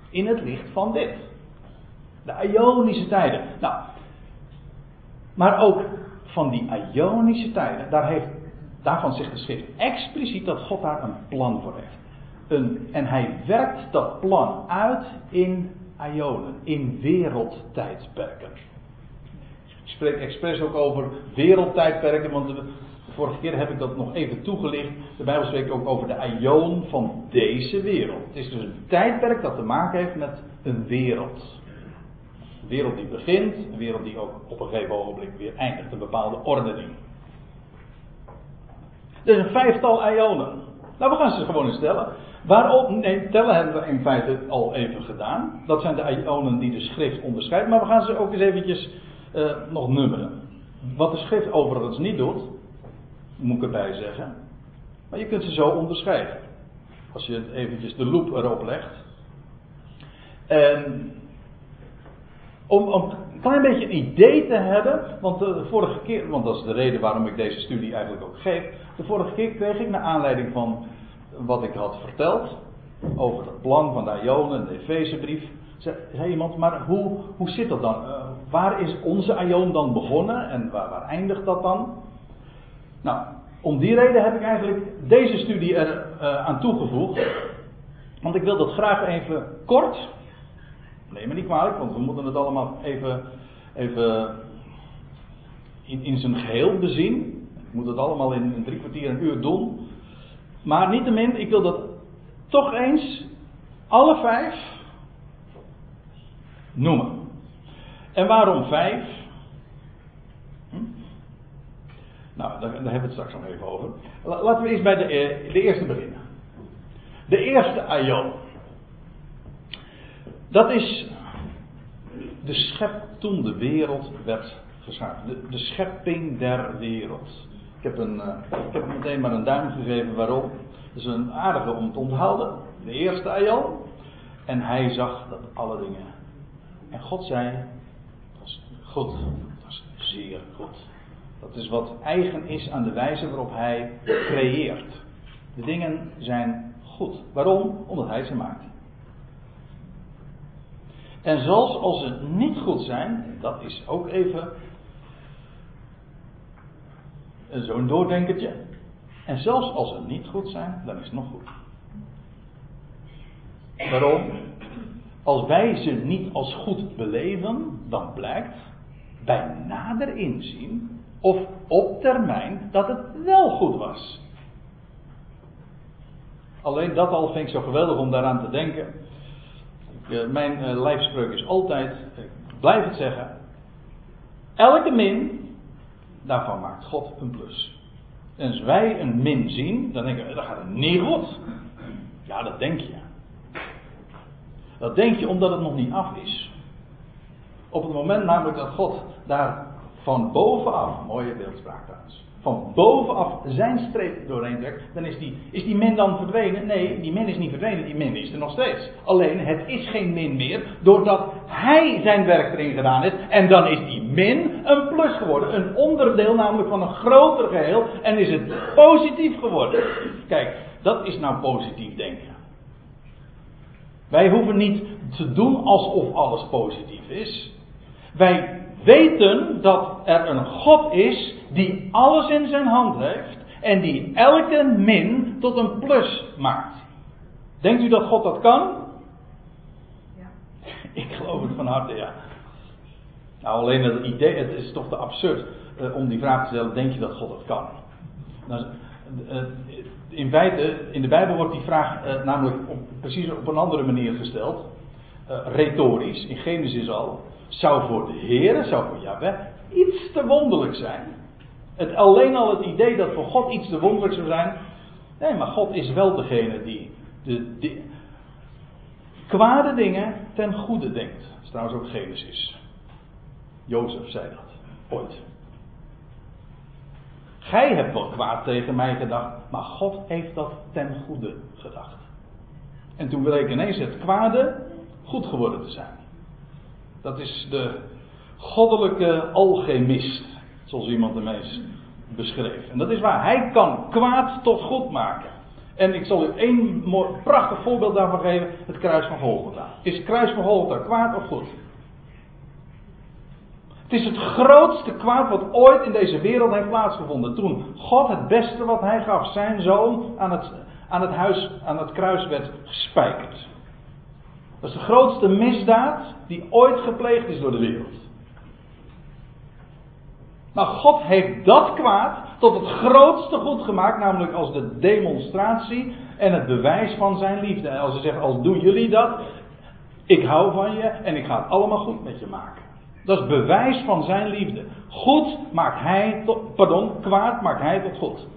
In het licht van dit. De Ionische tijden. Nou, maar ook van die Ionische tijden, daar heeft, daarvan zegt de schrift expliciet dat God daar een plan voor heeft. Een, en hij werkt dat plan uit in Ionen, in wereldtijdperken. Ik spreek expres ook over wereldtijdperken, want de, vorige keer heb ik dat nog even toegelicht. De Bijbel spreekt ook over de Ion van deze wereld. Het is dus een tijdperk dat te maken heeft met een wereld. Een wereld die begint, een wereld die ook op een gegeven ogenblik weer eindigt, een bepaalde ordening. Er is een vijftal Ionen. Nou, we gaan ze gewoon eens stellen. Waarom? Nee, tellen hebben we in feite al even gedaan. Dat zijn de ionen die de schrift onderscheidt. Maar we gaan ze ook eens eventjes uh, nog nummeren. Wat de schrift overigens niet doet, moet ik erbij zeggen. Maar je kunt ze zo onderscheiden. Als je het eventjes de loop erop legt. En om, om klein beetje een idee te hebben, want de vorige keer, want dat is de reden waarom ik deze studie eigenlijk ook geef. De vorige keer kreeg ik naar aanleiding van wat ik had verteld over het plan van de Ionen en de Efezebrief. Zei, zei iemand, maar hoe, hoe zit dat dan? Uh, waar is onze Ion dan begonnen en waar, waar, eindigt dat dan? Nou, om die reden heb ik eigenlijk deze studie er uh, aan toegevoegd. Want ik wil dat graag even kort. Neem me niet kwalijk, want we moeten het allemaal even, even in, in zijn geheel bezien. Ik moet het allemaal in, drie kwartier, een uur doen. Maar niettemin, ik wil dat toch eens alle vijf noemen. En waarom vijf? Hm? Nou, daar, hebben we het straks nog even over. Laten we eens bij de, eh, de eerste beginnen. De eerste aion. Dat is de schep toen de wereld werd geschapen. De, schepping der wereld. Ik heb, een, uh, ik heb meteen maar een duim gegeven waarom. Dat is een aardige om te onthouden. De eerste Aion. En hij zag dat alle dingen. En God zei: Dat is goed. Dat is zeer goed. Dat is wat eigen is aan de wijze waarop hij creëert. De dingen zijn goed. Waarom? Omdat hij ze maakt. En zelfs als ze niet goed zijn, dat is ook even zo'n doordenkertje. En zelfs als ze niet goed zijn, dan is het nog goed. Waarom? Als wij ze niet als goed beleven, dan blijkt bij nader inzien of op termijn dat het wel goed was. Alleen dat al vind ik zo geweldig om daaraan te denken. Mijn uh, lijfspreuk is altijd, ik blijf het zeggen. Elke min daarvan maakt God een plus. En als wij een min zien, dan denken we, dat gaat het niet goed. Ja, dat denk je. Dat denk je omdat het nog niet af is. Op het moment namelijk dat God daar van bovenaf, mooie beeldspraak trouwens, van bovenaf zijn streep doorheen trekt, dan is die, is die min dan verdwenen? Nee, die min is niet verdwenen, die min is er nog steeds. Alleen het is geen min meer, doordat hij zijn werk erin gedaan heeft. En dan is die min een plus geworden. Een onderdeel namelijk van een groter geheel. En is het positief geworden. Kijk, dat is nou positief denken. Wij hoeven niet te doen alsof alles positief is. Wij weten dat er een God is die alles in zijn hand heeft en die elke min tot een plus maakt. Denkt u dat God dat kan? Ja. Ik geloof het van harte, ja. Nou, alleen het idee, het is toch te absurd uh, om die vraag te stellen: denk je dat God dat kan? Nou, eh, in feite, in de Bijbel wordt die vraag eh, namelijk op, precies op een andere manier gesteld. Retorisch, in Genesis al. Zou voor de Heer, zou voor Jahweh iets te wonderlijk zijn. Het, alleen al het idee dat voor God iets te wonderlijk zou zijn. Nee, maar God is wel degene die de, de kwade dingen ten goede denkt. Dat is trouwens ook Genesis. Jozef zei dat. Ooit. Gij hebt wel kwaad tegen mij gedacht, maar God heeft dat ten goede gedacht. En toen bleek ineens het kwade goed geworden te zijn. Dat is de goddelijke alchemist, zoals iemand de meest beschreef. En dat is waar. Hij kan kwaad tot goed maken. En ik zal u één prachtig voorbeeld daarvan geven: het kruis van Golgotha. Is het kruis van Golgotha kwaad of goed? Het is het grootste kwaad wat ooit in deze wereld heeft plaatsgevonden. Toen God het beste wat hij gaf, zijn zoon, aan het, aan het, huis, aan het kruis werd gespijkerd. Dat is de grootste misdaad die ooit gepleegd is door de wereld. Maar God heeft dat kwaad tot het grootste goed gemaakt, namelijk als de demonstratie en het bewijs van zijn liefde. En als hij zegt, als doen jullie dat, ik hou van je en ik ga het allemaal goed met je maken. Dat is bewijs van zijn liefde. Goed maakt hij tot, pardon, kwaad maakt hij tot goed.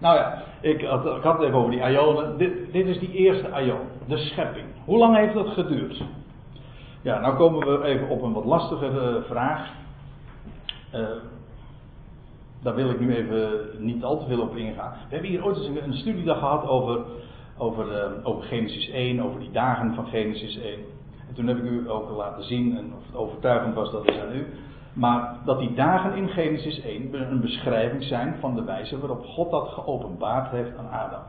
Nou ja, ik had, ik had het even over die Ionen. Dit, dit is die eerste Ion, de schepping. Hoe lang heeft dat geduurd? Ja, nou komen we even op een wat lastigere vraag. Uh, daar wil ik nu even niet al te veel op ingaan. We hebben hier ooit eens een, studiedag gehad over, over, uh, over Genesis 1, over die dagen van Genesis 1 toen heb ik u ook laten zien, en of het overtuigend was, dat is aan u. Maar dat die dagen in Genesis 1 een beschrijving zijn van de wijze waarop God dat geopenbaard heeft aan Adam.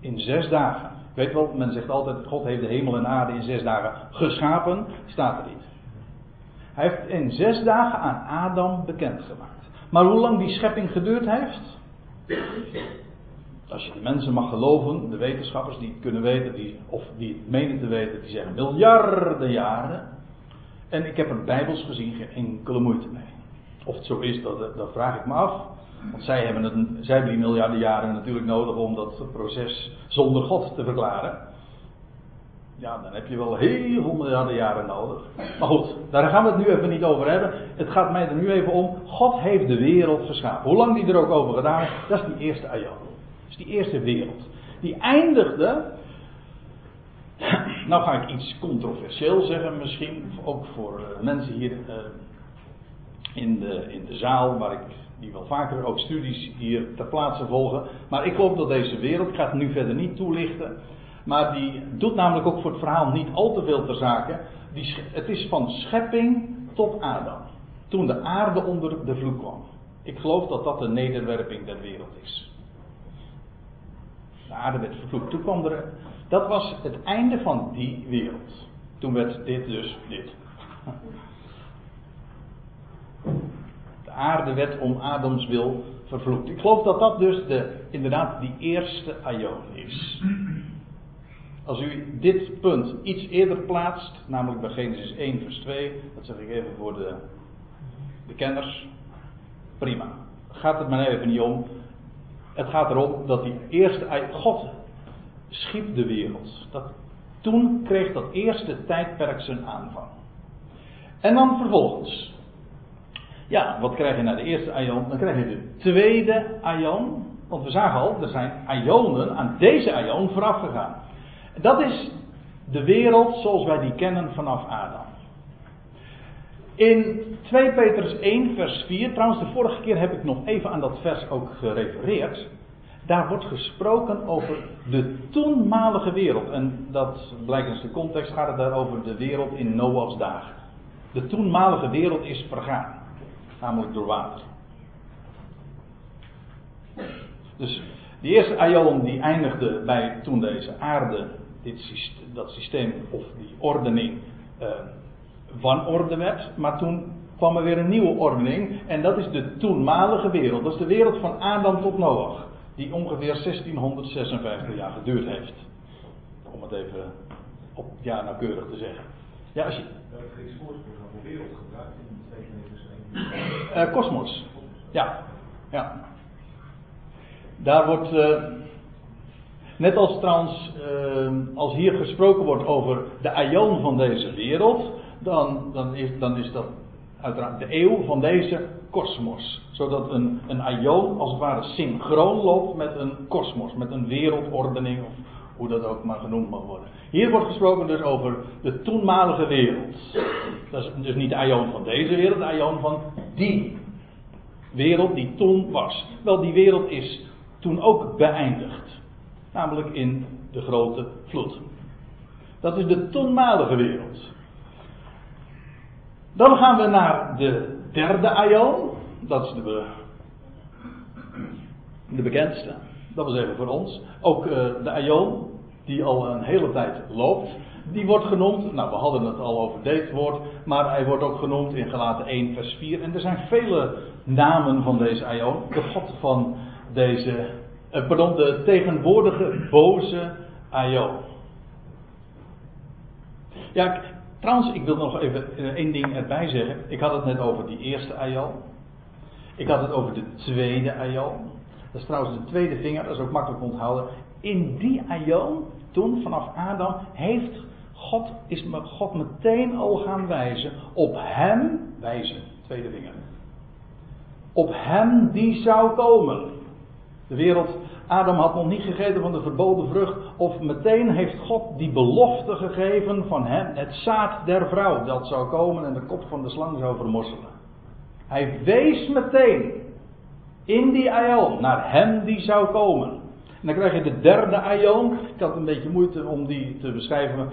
In zes dagen. Weet wel, men zegt altijd: God heeft de hemel en aarde in zes dagen geschapen. Staat er niet. Hij heeft in zes dagen aan Adam bekendgemaakt. Maar hoe lang die schepping geduurd heeft? Als je de mensen mag geloven, de wetenschappers die het kunnen weten, die, of die het menen te weten, die zeggen miljarden jaren. En ik heb er bijbels gezien geen enkele moeite mee. Of het zo is, dat, dat vraag ik me af. Want zij hebben, het, zij hebben die miljarden jaren natuurlijk nodig om dat proces zonder God te verklaren. Ja, dan heb je wel heel veel miljarden jaren nodig. Maar goed, daar gaan we het nu even niet over hebben. Het gaat mij er nu even om. God heeft de wereld geschapen. Hoe lang die er ook over gedaan heeft, dat is die eerste ayat die eerste wereld. Die eindigde. Nou ga ik iets controversieel zeggen, misschien. Ook voor uh, mensen hier uh, in, de, in de zaal, waar ik die wel vaker ook studies hier ter plaatse volgen. Maar ik hoop dat deze wereld, ik ga het nu verder niet toelichten. Maar die doet namelijk ook voor het verhaal niet al te veel ter zake. Die, het is van schepping tot Adam. Toen de aarde onder de vloek kwam. Ik geloof dat dat de nederwerping der wereld is. De aarde werd vervloekt. Toen. Dat was het einde van die wereld. Toen werd dit dus dit. De aarde werd om Adams wil vervloekt. Ik geloof dat dat dus de, inderdaad die eerste aion is. Als u dit punt iets eerder plaatst, namelijk bij Genesis 1 vers 2, dat zeg ik even voor de, de kenners, prima. Gaat het maar even niet om het gaat erom dat die eerste. God schiep de wereld. Dat, toen kreeg dat eerste tijdperk zijn aanvang. En dan vervolgens. Ja, wat krijg je na de eerste aion? Dan krijg je de tweede aion. Want we zagen al, er zijn aionen aan deze aion vooraf gegaan. Dat is de wereld zoals wij die kennen vanaf Adam. In 2 Petrus 1, vers 4, trouwens de vorige keer heb ik nog even aan dat vers ook gerefereerd. Daar wordt gesproken over de toenmalige wereld. En dat blijkt in de context, gaat het daar over de wereld in Noach's dagen. De toenmalige wereld is vergaan. Namelijk door water. Dus die eerste aion die eindigde bij toen deze aarde, dit systeem, dat systeem of die ordening, uh, wanorde werd. Maar toen kwam er weer een nieuwe ordening. En dat is de toenmalige wereld. Dat is de wereld van Adam tot Noach. Die ongeveer 1656 jaar geduurd heeft. Om het even op ja nauwkeurig te zeggen. Ja, als je. Het Grieks woord voor wereld gebruikt in de uh, Kosmos. Ja. ja. Daar wordt, uh, net als trouwens, uh, als hier gesproken wordt over de aion van deze wereld, dan, dan, is, dan is dat uiteraard de eeuw van deze kosmos. Zodat een, een als het ware synchroon loopt met een kosmos, met een wereldordening, of hoe dat ook maar genoemd mag worden. Hier wordt gesproken dus over de toenmalige wereld. Dat is dus niet de aion van deze wereld, de aion van die wereld die toen was. Wel, die wereld is toen ook beëindigd. Namelijk in de grote vloed. Dat is de toenmalige wereld. Dan gaan we naar de derde aion. Dat is de, de bekendste. Dat wil zeggen voor ons. Ook uh, de aion die al een hele tijd loopt. Die wordt genoemd, nou we hadden het al over dit woord, maar hij wordt ook genoemd in Galaten 1 vers 4. En er zijn vele namen van deze aion. De God van deze, eh, pardon, de tegenwoordige boze aion. Ja, trouwens, ik wil nog even eh, één ding erbij zeggen. Ik had het net over die eerste aion. Ik had het over de tweede aion. Dat is trouwens de tweede vinger, dat is ook makkelijk onthouden. In die aion, toen vanaf Adam, heeft God, is God meteen al gaan wijzen op hem, wijzen, tweede vinger. Op hem die zou komen. De wereld, Adam had nog niet gegeten van de verboden vrucht. Of meteen heeft God die belofte gegeven van hem, het zaad der vrouw, dat zou komen en de kop van de slang zou vermorselen. Hij wees meteen in die aion naar hem die zou komen. En dan krijg je de derde aion. Ik had een beetje moeite om die te beschrijven,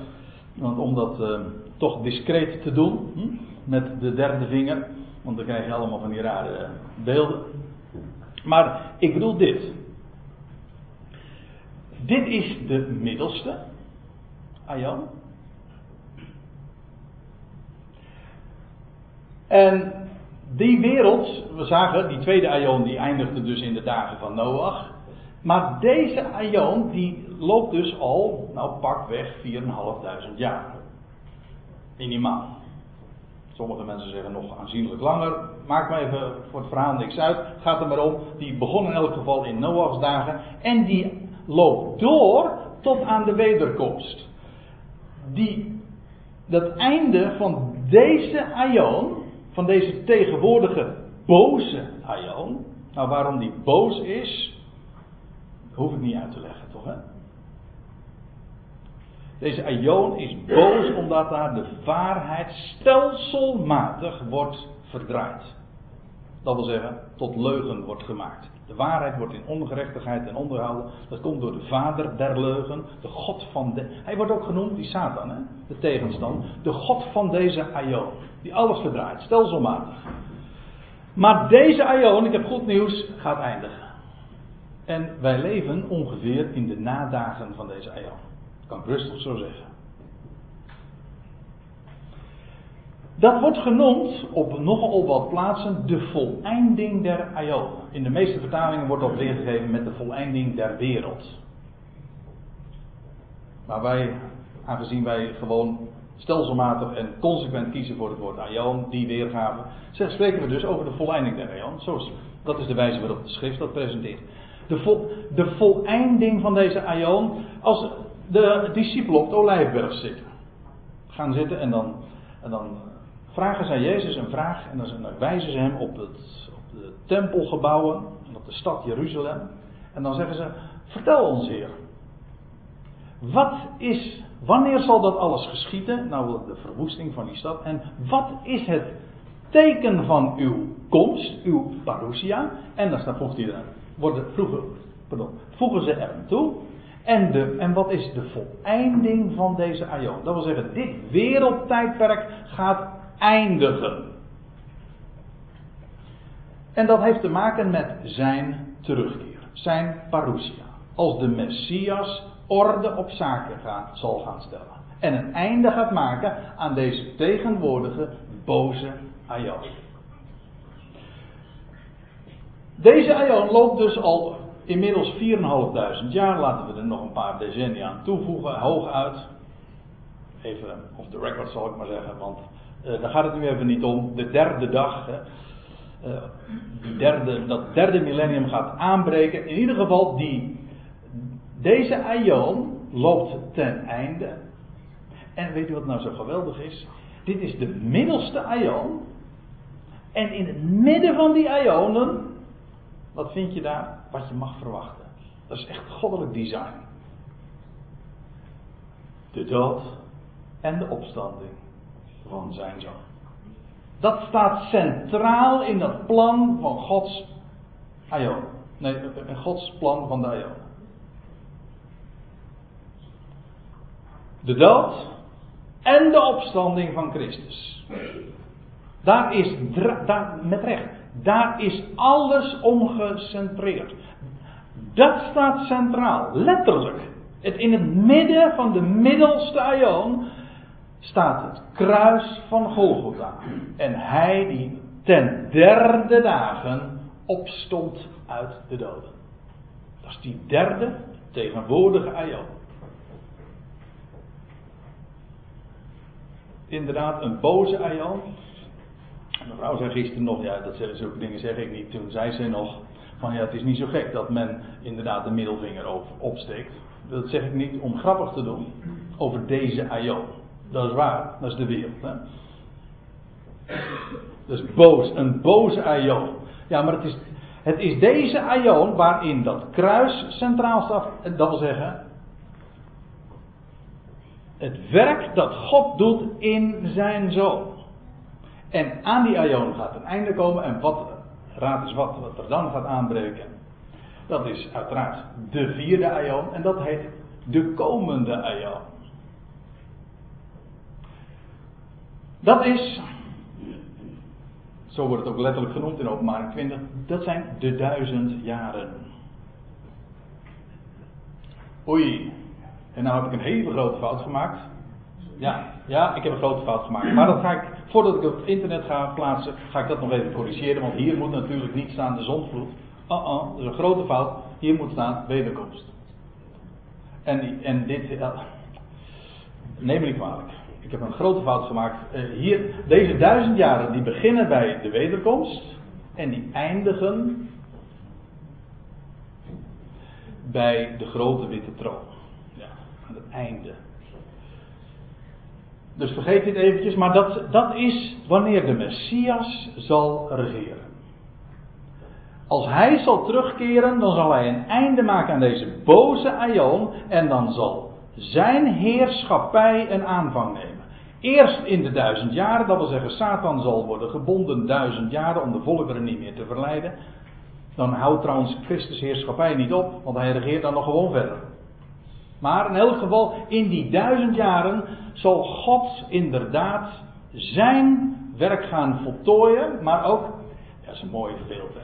want om dat uh, toch discreet te doen, hm? met de derde vinger. Want dan krijg je allemaal van die rare beelden. Maar ik bedoel dit. Dit is de middelste aion. En die wereld, we zagen, die tweede aion die eindigde dus in de dagen van Noach. Maar deze aion die loopt dus al, nou pakweg 4.500 jaar. Minimaal. Sommige mensen zeggen nog aanzienlijk langer. Maakt me even voor het verhaal niks uit. Gaat er maar om. Die begon in elk geval in Noachs dagen. En die loopt door tot aan de wederkomst. Die, dat einde van deze aion, van deze tegenwoordige boze aion. Nou, waarom die boos is, hoef ik niet uit te leggen, toch hè? Deze aion is boos omdat daar de waarheid stelselmatig wordt verdraaid. Dat wil zeggen, tot leugen wordt gemaakt. De waarheid wordt in ongerechtigheid en onderhouden. Dat komt door de vader der leugen, de God van de. Hij wordt ook genoemd, die Satan, hè? de tegenstand. De God van deze aion, die alles verdraait, stelselmatig. Maar deze aion, ik heb goed nieuws, gaat eindigen. En wij leven ongeveer in de nadagen van deze aion. Kan ik rustig zo zeggen. Dat wordt genoemd op nogal wat plaatsen de voleinding der aion. In de meeste vertalingen wordt dat weergegeven met de voleinding der wereld. Maar wij, aangezien wij gewoon stelselmatig en consequent kiezen voor het woord aion, die weergave, spreken we dus over de voleinding der aion. Zo dat is de wijze waarop de schrift dat presenteert. De, de voleinding van deze aion. Als de discipelen op de olijfberg zitten. Gaan zitten en dan, en dan vragen zij Jezus een vraag. En dan, wijzen ze hem op, het, op de tempelgebouwen. En op de stad Jeruzalem. En dan zeggen ze: Vertel ons, Heer. Wat is, wanneer zal dat alles geschieden? Nou, de verwoesting van die stad. En wat is het teken van uw komst, uw parousia? En dan worden, pardon, voegen ze er toe. En, de, en wat is de voleinding van deze aion? Dat wil zeggen, dit wereldtijdperk gaat eindigen. En dat heeft te maken met zijn terugkeer, zijn parousia. Als de Messias orde op zaken gaat, zal gaan stellen. En een einde gaat maken aan deze tegenwoordige boze aion. Deze aion loopt dus al inmiddels 4.500 jaar, laten we er nog een paar decennia aan toevoegen, hooguit. Even off the record zal ik maar zeggen, want daar gaat het nu even niet om. De derde dag, hè. die derde, dat derde millennium gaat aanbreken. In ieder geval, die, deze aion loopt ten einde. En weet u wat nou zo geweldig is? Dit is de middelste aion. En in het midden van die aionen, wat vind je daar? Wat je mag verwachten. Dat is echt goddelijk design. De dood en de opstanding van zijn zoon. Dat staat centraal in dat plan van Gods aion. Nee, in Gods plan van de aion. De dood en de opstanding van Christus. Daar is, daar, met recht, daar is alles om gecentreerd. Dat staat centraal, letterlijk. Het, in het midden van de middelste aion staat het kruis van Golgotha. En hij die ten derde dagen opstond uit de doden. Dat is die derde tegenwoordige aion. Inderdaad, een boze aion. Mevrouw zei gisteren nog, ja, dat zulke dingen zeg ik niet. Toen zei ze nog, van ja, het is niet zo gek dat men inderdaad de middelvinger opsteekt. Dat zeg ik niet om grappig te doen over deze aion. Dat is waar, dat is de wereld. Dat is boos, een boze aion. Ja, maar het is, het is deze aion waarin dat kruis centraal staat. Dat wil zeggen, het werk dat God doet in zijn zoon. En aan die aion gaat een einde komen. En wat, raad is wat, wat er dan gaat aanbreken. Dat is uiteraard de vierde aion. En dat heet de komende aion. Dat is, zo wordt het ook letterlijk genoemd in openbaring 20, dat zijn de duizend jaren. Oei, en nou heb ik een hele grote fout gemaakt. Ja, ja, ik heb een grote fout gemaakt. Maar dat ga ik, voordat ik het op het internet ga plaatsen, ga ik dat nog even corrigeren. Want hier moet natuurlijk niet staan de zondvloed. Oh oh, dat is een grote fout. Hier moet staan wederkomst. En, en dit, neem me niet kwalijk. Ik heb een grote fout gemaakt. Uh, hier, deze duizend jaren die beginnen bij de wederkomst. En die eindigen bij de grote witte troon. Ja, aan het einde. Dus vergeet dit eventjes, maar dat, dat is wanneer de Messias zal regeren. Als hij zal terugkeren, dan zal hij een einde maken aan deze boze aion en dan zal zijn heerschappij een aanvang nemen. Eerst in de duizend jaren, dat wil zeggen Satan zal worden gebonden duizend jaren om de volkeren niet meer te verleiden. Dan houdt trouwens Christus heerschappij niet op, want hij regeert dan nog gewoon verder. Maar in elk geval, in die duizend jaren zal God inderdaad zijn werk gaan voltooien, maar ook, dat is een mooie beeld,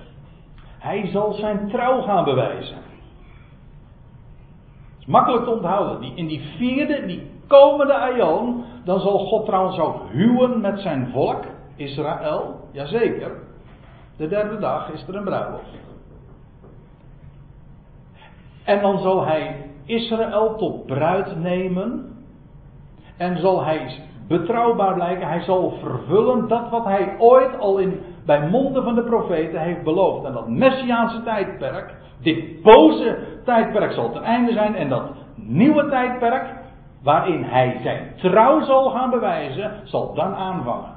hij zal zijn trouw gaan bewijzen. Makkelijk te onthouden. Die, in die vierde, die komende aion, dan zal God trouwens ook huwen met zijn volk, Israël. Jazeker. De derde dag is er een bruiloft. En dan zal hij Israël tot bruid nemen. En zal hij betrouwbaar blijken. Hij zal vervullen dat wat hij ooit al in, bij monden van de profeten heeft beloofd. En dat messiaanse tijdperk, dit boze tijdperk zal ten einde zijn. En dat nieuwe tijdperk, waarin hij zijn trouw zal gaan bewijzen, zal dan aanvangen.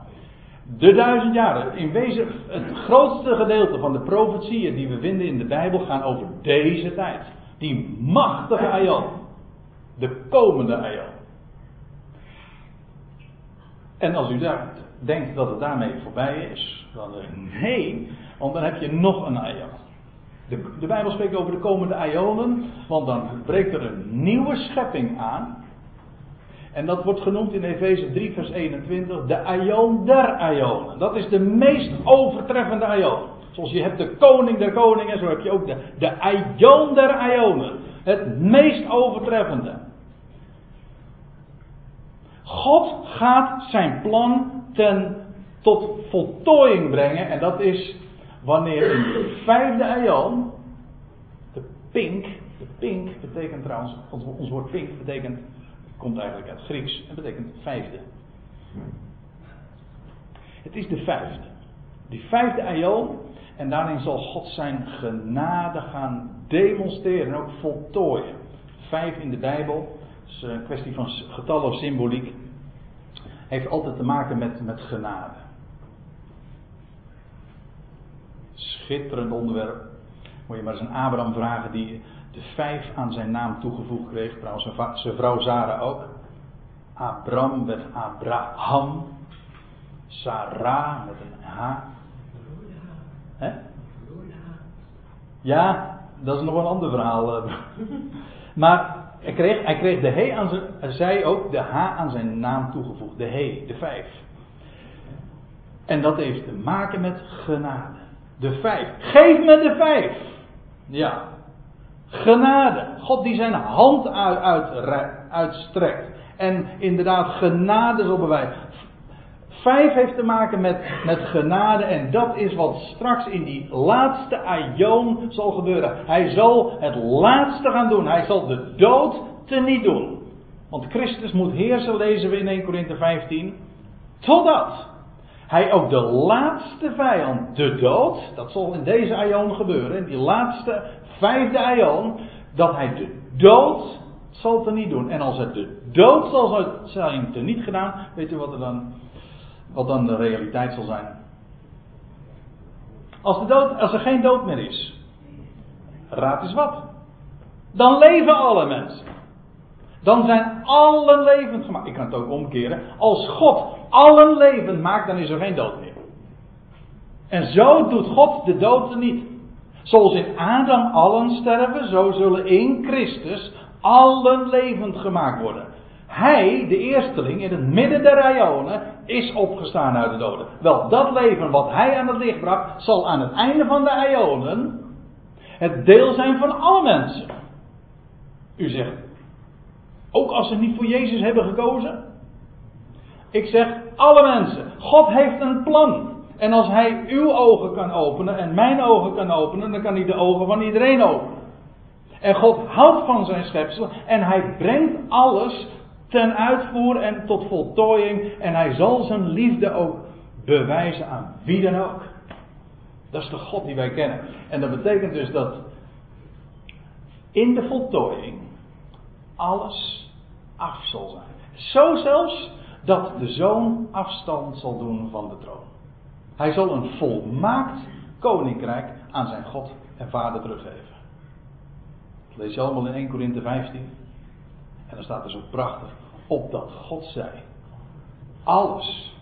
De duizend jaren, in wezen het grootste gedeelte van de profetieën die we vinden in de Bijbel gaan over deze tijd. Die machtige aion. De komende aion. En als u daar denkt dat het daarmee voorbij is, dan nee, want dan heb je nog een aion. De, de Bijbel spreekt over de komende aionen, want dan breekt er een nieuwe schepping aan. En dat wordt genoemd in Efeze 3, vers 21, de aion der aionen. Dat is de meest overtreffende aion. Zoals je hebt de koning der koningen, zo heb je ook de, de aion der aionen. Het meest overtreffende. God gaat zijn plan ten, tot voltooiing brengen. En dat is wanneer in de vijfde aion, de pink, de pink betekent trouwens, ons, woord pink betekent, komt eigenlijk uit Grieks, en betekent vijfde. Het is de vijfde. Die vijfde aion. En daarin zal God zijn genade gaan demonstreren en ook voltooien. Vijf in de Bijbel. is een kwestie van getallen of symboliek. Heeft altijd te maken met, met genade. Schitterend onderwerp. Moet je maar eens een Abraham vragen die de vijf aan zijn naam toegevoegd kreeg. Trouwens, zijn vrouw Zara ook. Abram werd Abraham. Sarah met een H. Hè? Ja, dat is nog een ander verhaal. Eh. Maar hij kreeg, hij kreeg de he aan zijn, zij ook de H aan zijn naam toegevoegd. De he, de vijf. En dat heeft te maken met genade. De vijf. Geef me de vijf. Ja. Genade. God die zijn hand uit, uit, uitstrekt. En inderdaad genade zal bewijzen. Vijf heeft te maken met, met genade en dat is wat straks in die laatste aion zal gebeuren. Hij zal het laatste gaan doen. Hij zal de dood teniet doen. Want Christus moet heersen, lezen we in 1 Korinthe 15. Totdat hij ook de laatste vijand, de dood, dat zal in deze aion gebeuren, in die laatste vijfde aion, dat hij de dood zal teniet doen. En als het de dood zal zijn teniet gedaan, weet u wat er dan wat dan de realiteit zal zijn. Als, de dood, als er geen dood meer is, raad eens wat. Dan leven alle mensen. Dan zijn allen levend gemaakt. Ik kan het ook omkeren. Als God allen levend maakt, dan is er geen dood meer. En zo doet God de dood niet. Zoals in Adam allen sterven, zo zullen in Christus allen levend gemaakt worden. Hij, de eersteling in het midden der Ionen, is opgestaan uit de doden. Wel, dat leven wat hij aan het licht bracht, zal aan het einde van de Ionen het deel zijn van alle mensen. U zegt, ook als ze niet voor Jezus hebben gekozen? Ik zeg, alle mensen. God heeft een plan. En als hij uw ogen kan openen en mijn ogen kan openen, dan kan hij de ogen van iedereen openen. En God houdt van zijn schepsel en hij brengt alles ten uitvoer en tot voltooiing. En hij zal zijn liefde ook bewijzen aan wie dan ook. Dat is de God die wij kennen. En dat betekent dus dat in de voltooiing alles af zal zijn. Zo zelfs dat de zoon afstand zal doen van de troon. Hij zal een volmaakt koninkrijk aan zijn God en Vader teruggeven. Dat lees je allemaal in 1 Korinthe 15. En dan staat er zo prachtig. Opdat God zei. Alles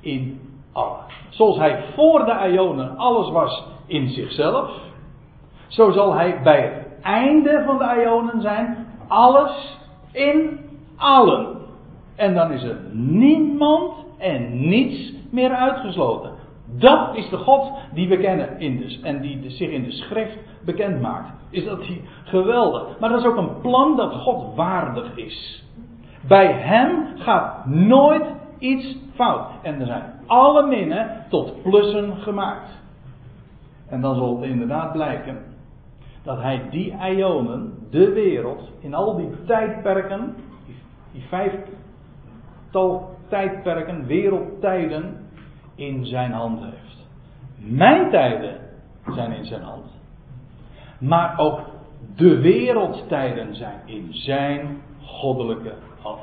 in allen. Zoals hij voor de Ionen alles was in zichzelf. Zo zal hij bij het einde van de Ionen zijn. Alles in allen. En dan is er niemand en niets meer uitgesloten. Dat is de God die we kennen in de, en die zich in de schrift bekend maakt. Is dat hij geweldig. Maar dat is ook een plan dat God waardig is. Bij hem gaat nooit iets fout. En er zijn alle minnen tot plussen gemaakt. En dan zal het inderdaad blijken dat hij die ionen, de wereld, in al die tijdperken, die, die vijftal tijdperken, wereldtijden, in zijn hand heeft. Mijn tijden zijn in zijn hand. Maar ook de wereldtijden zijn in zijn goddelijke hand.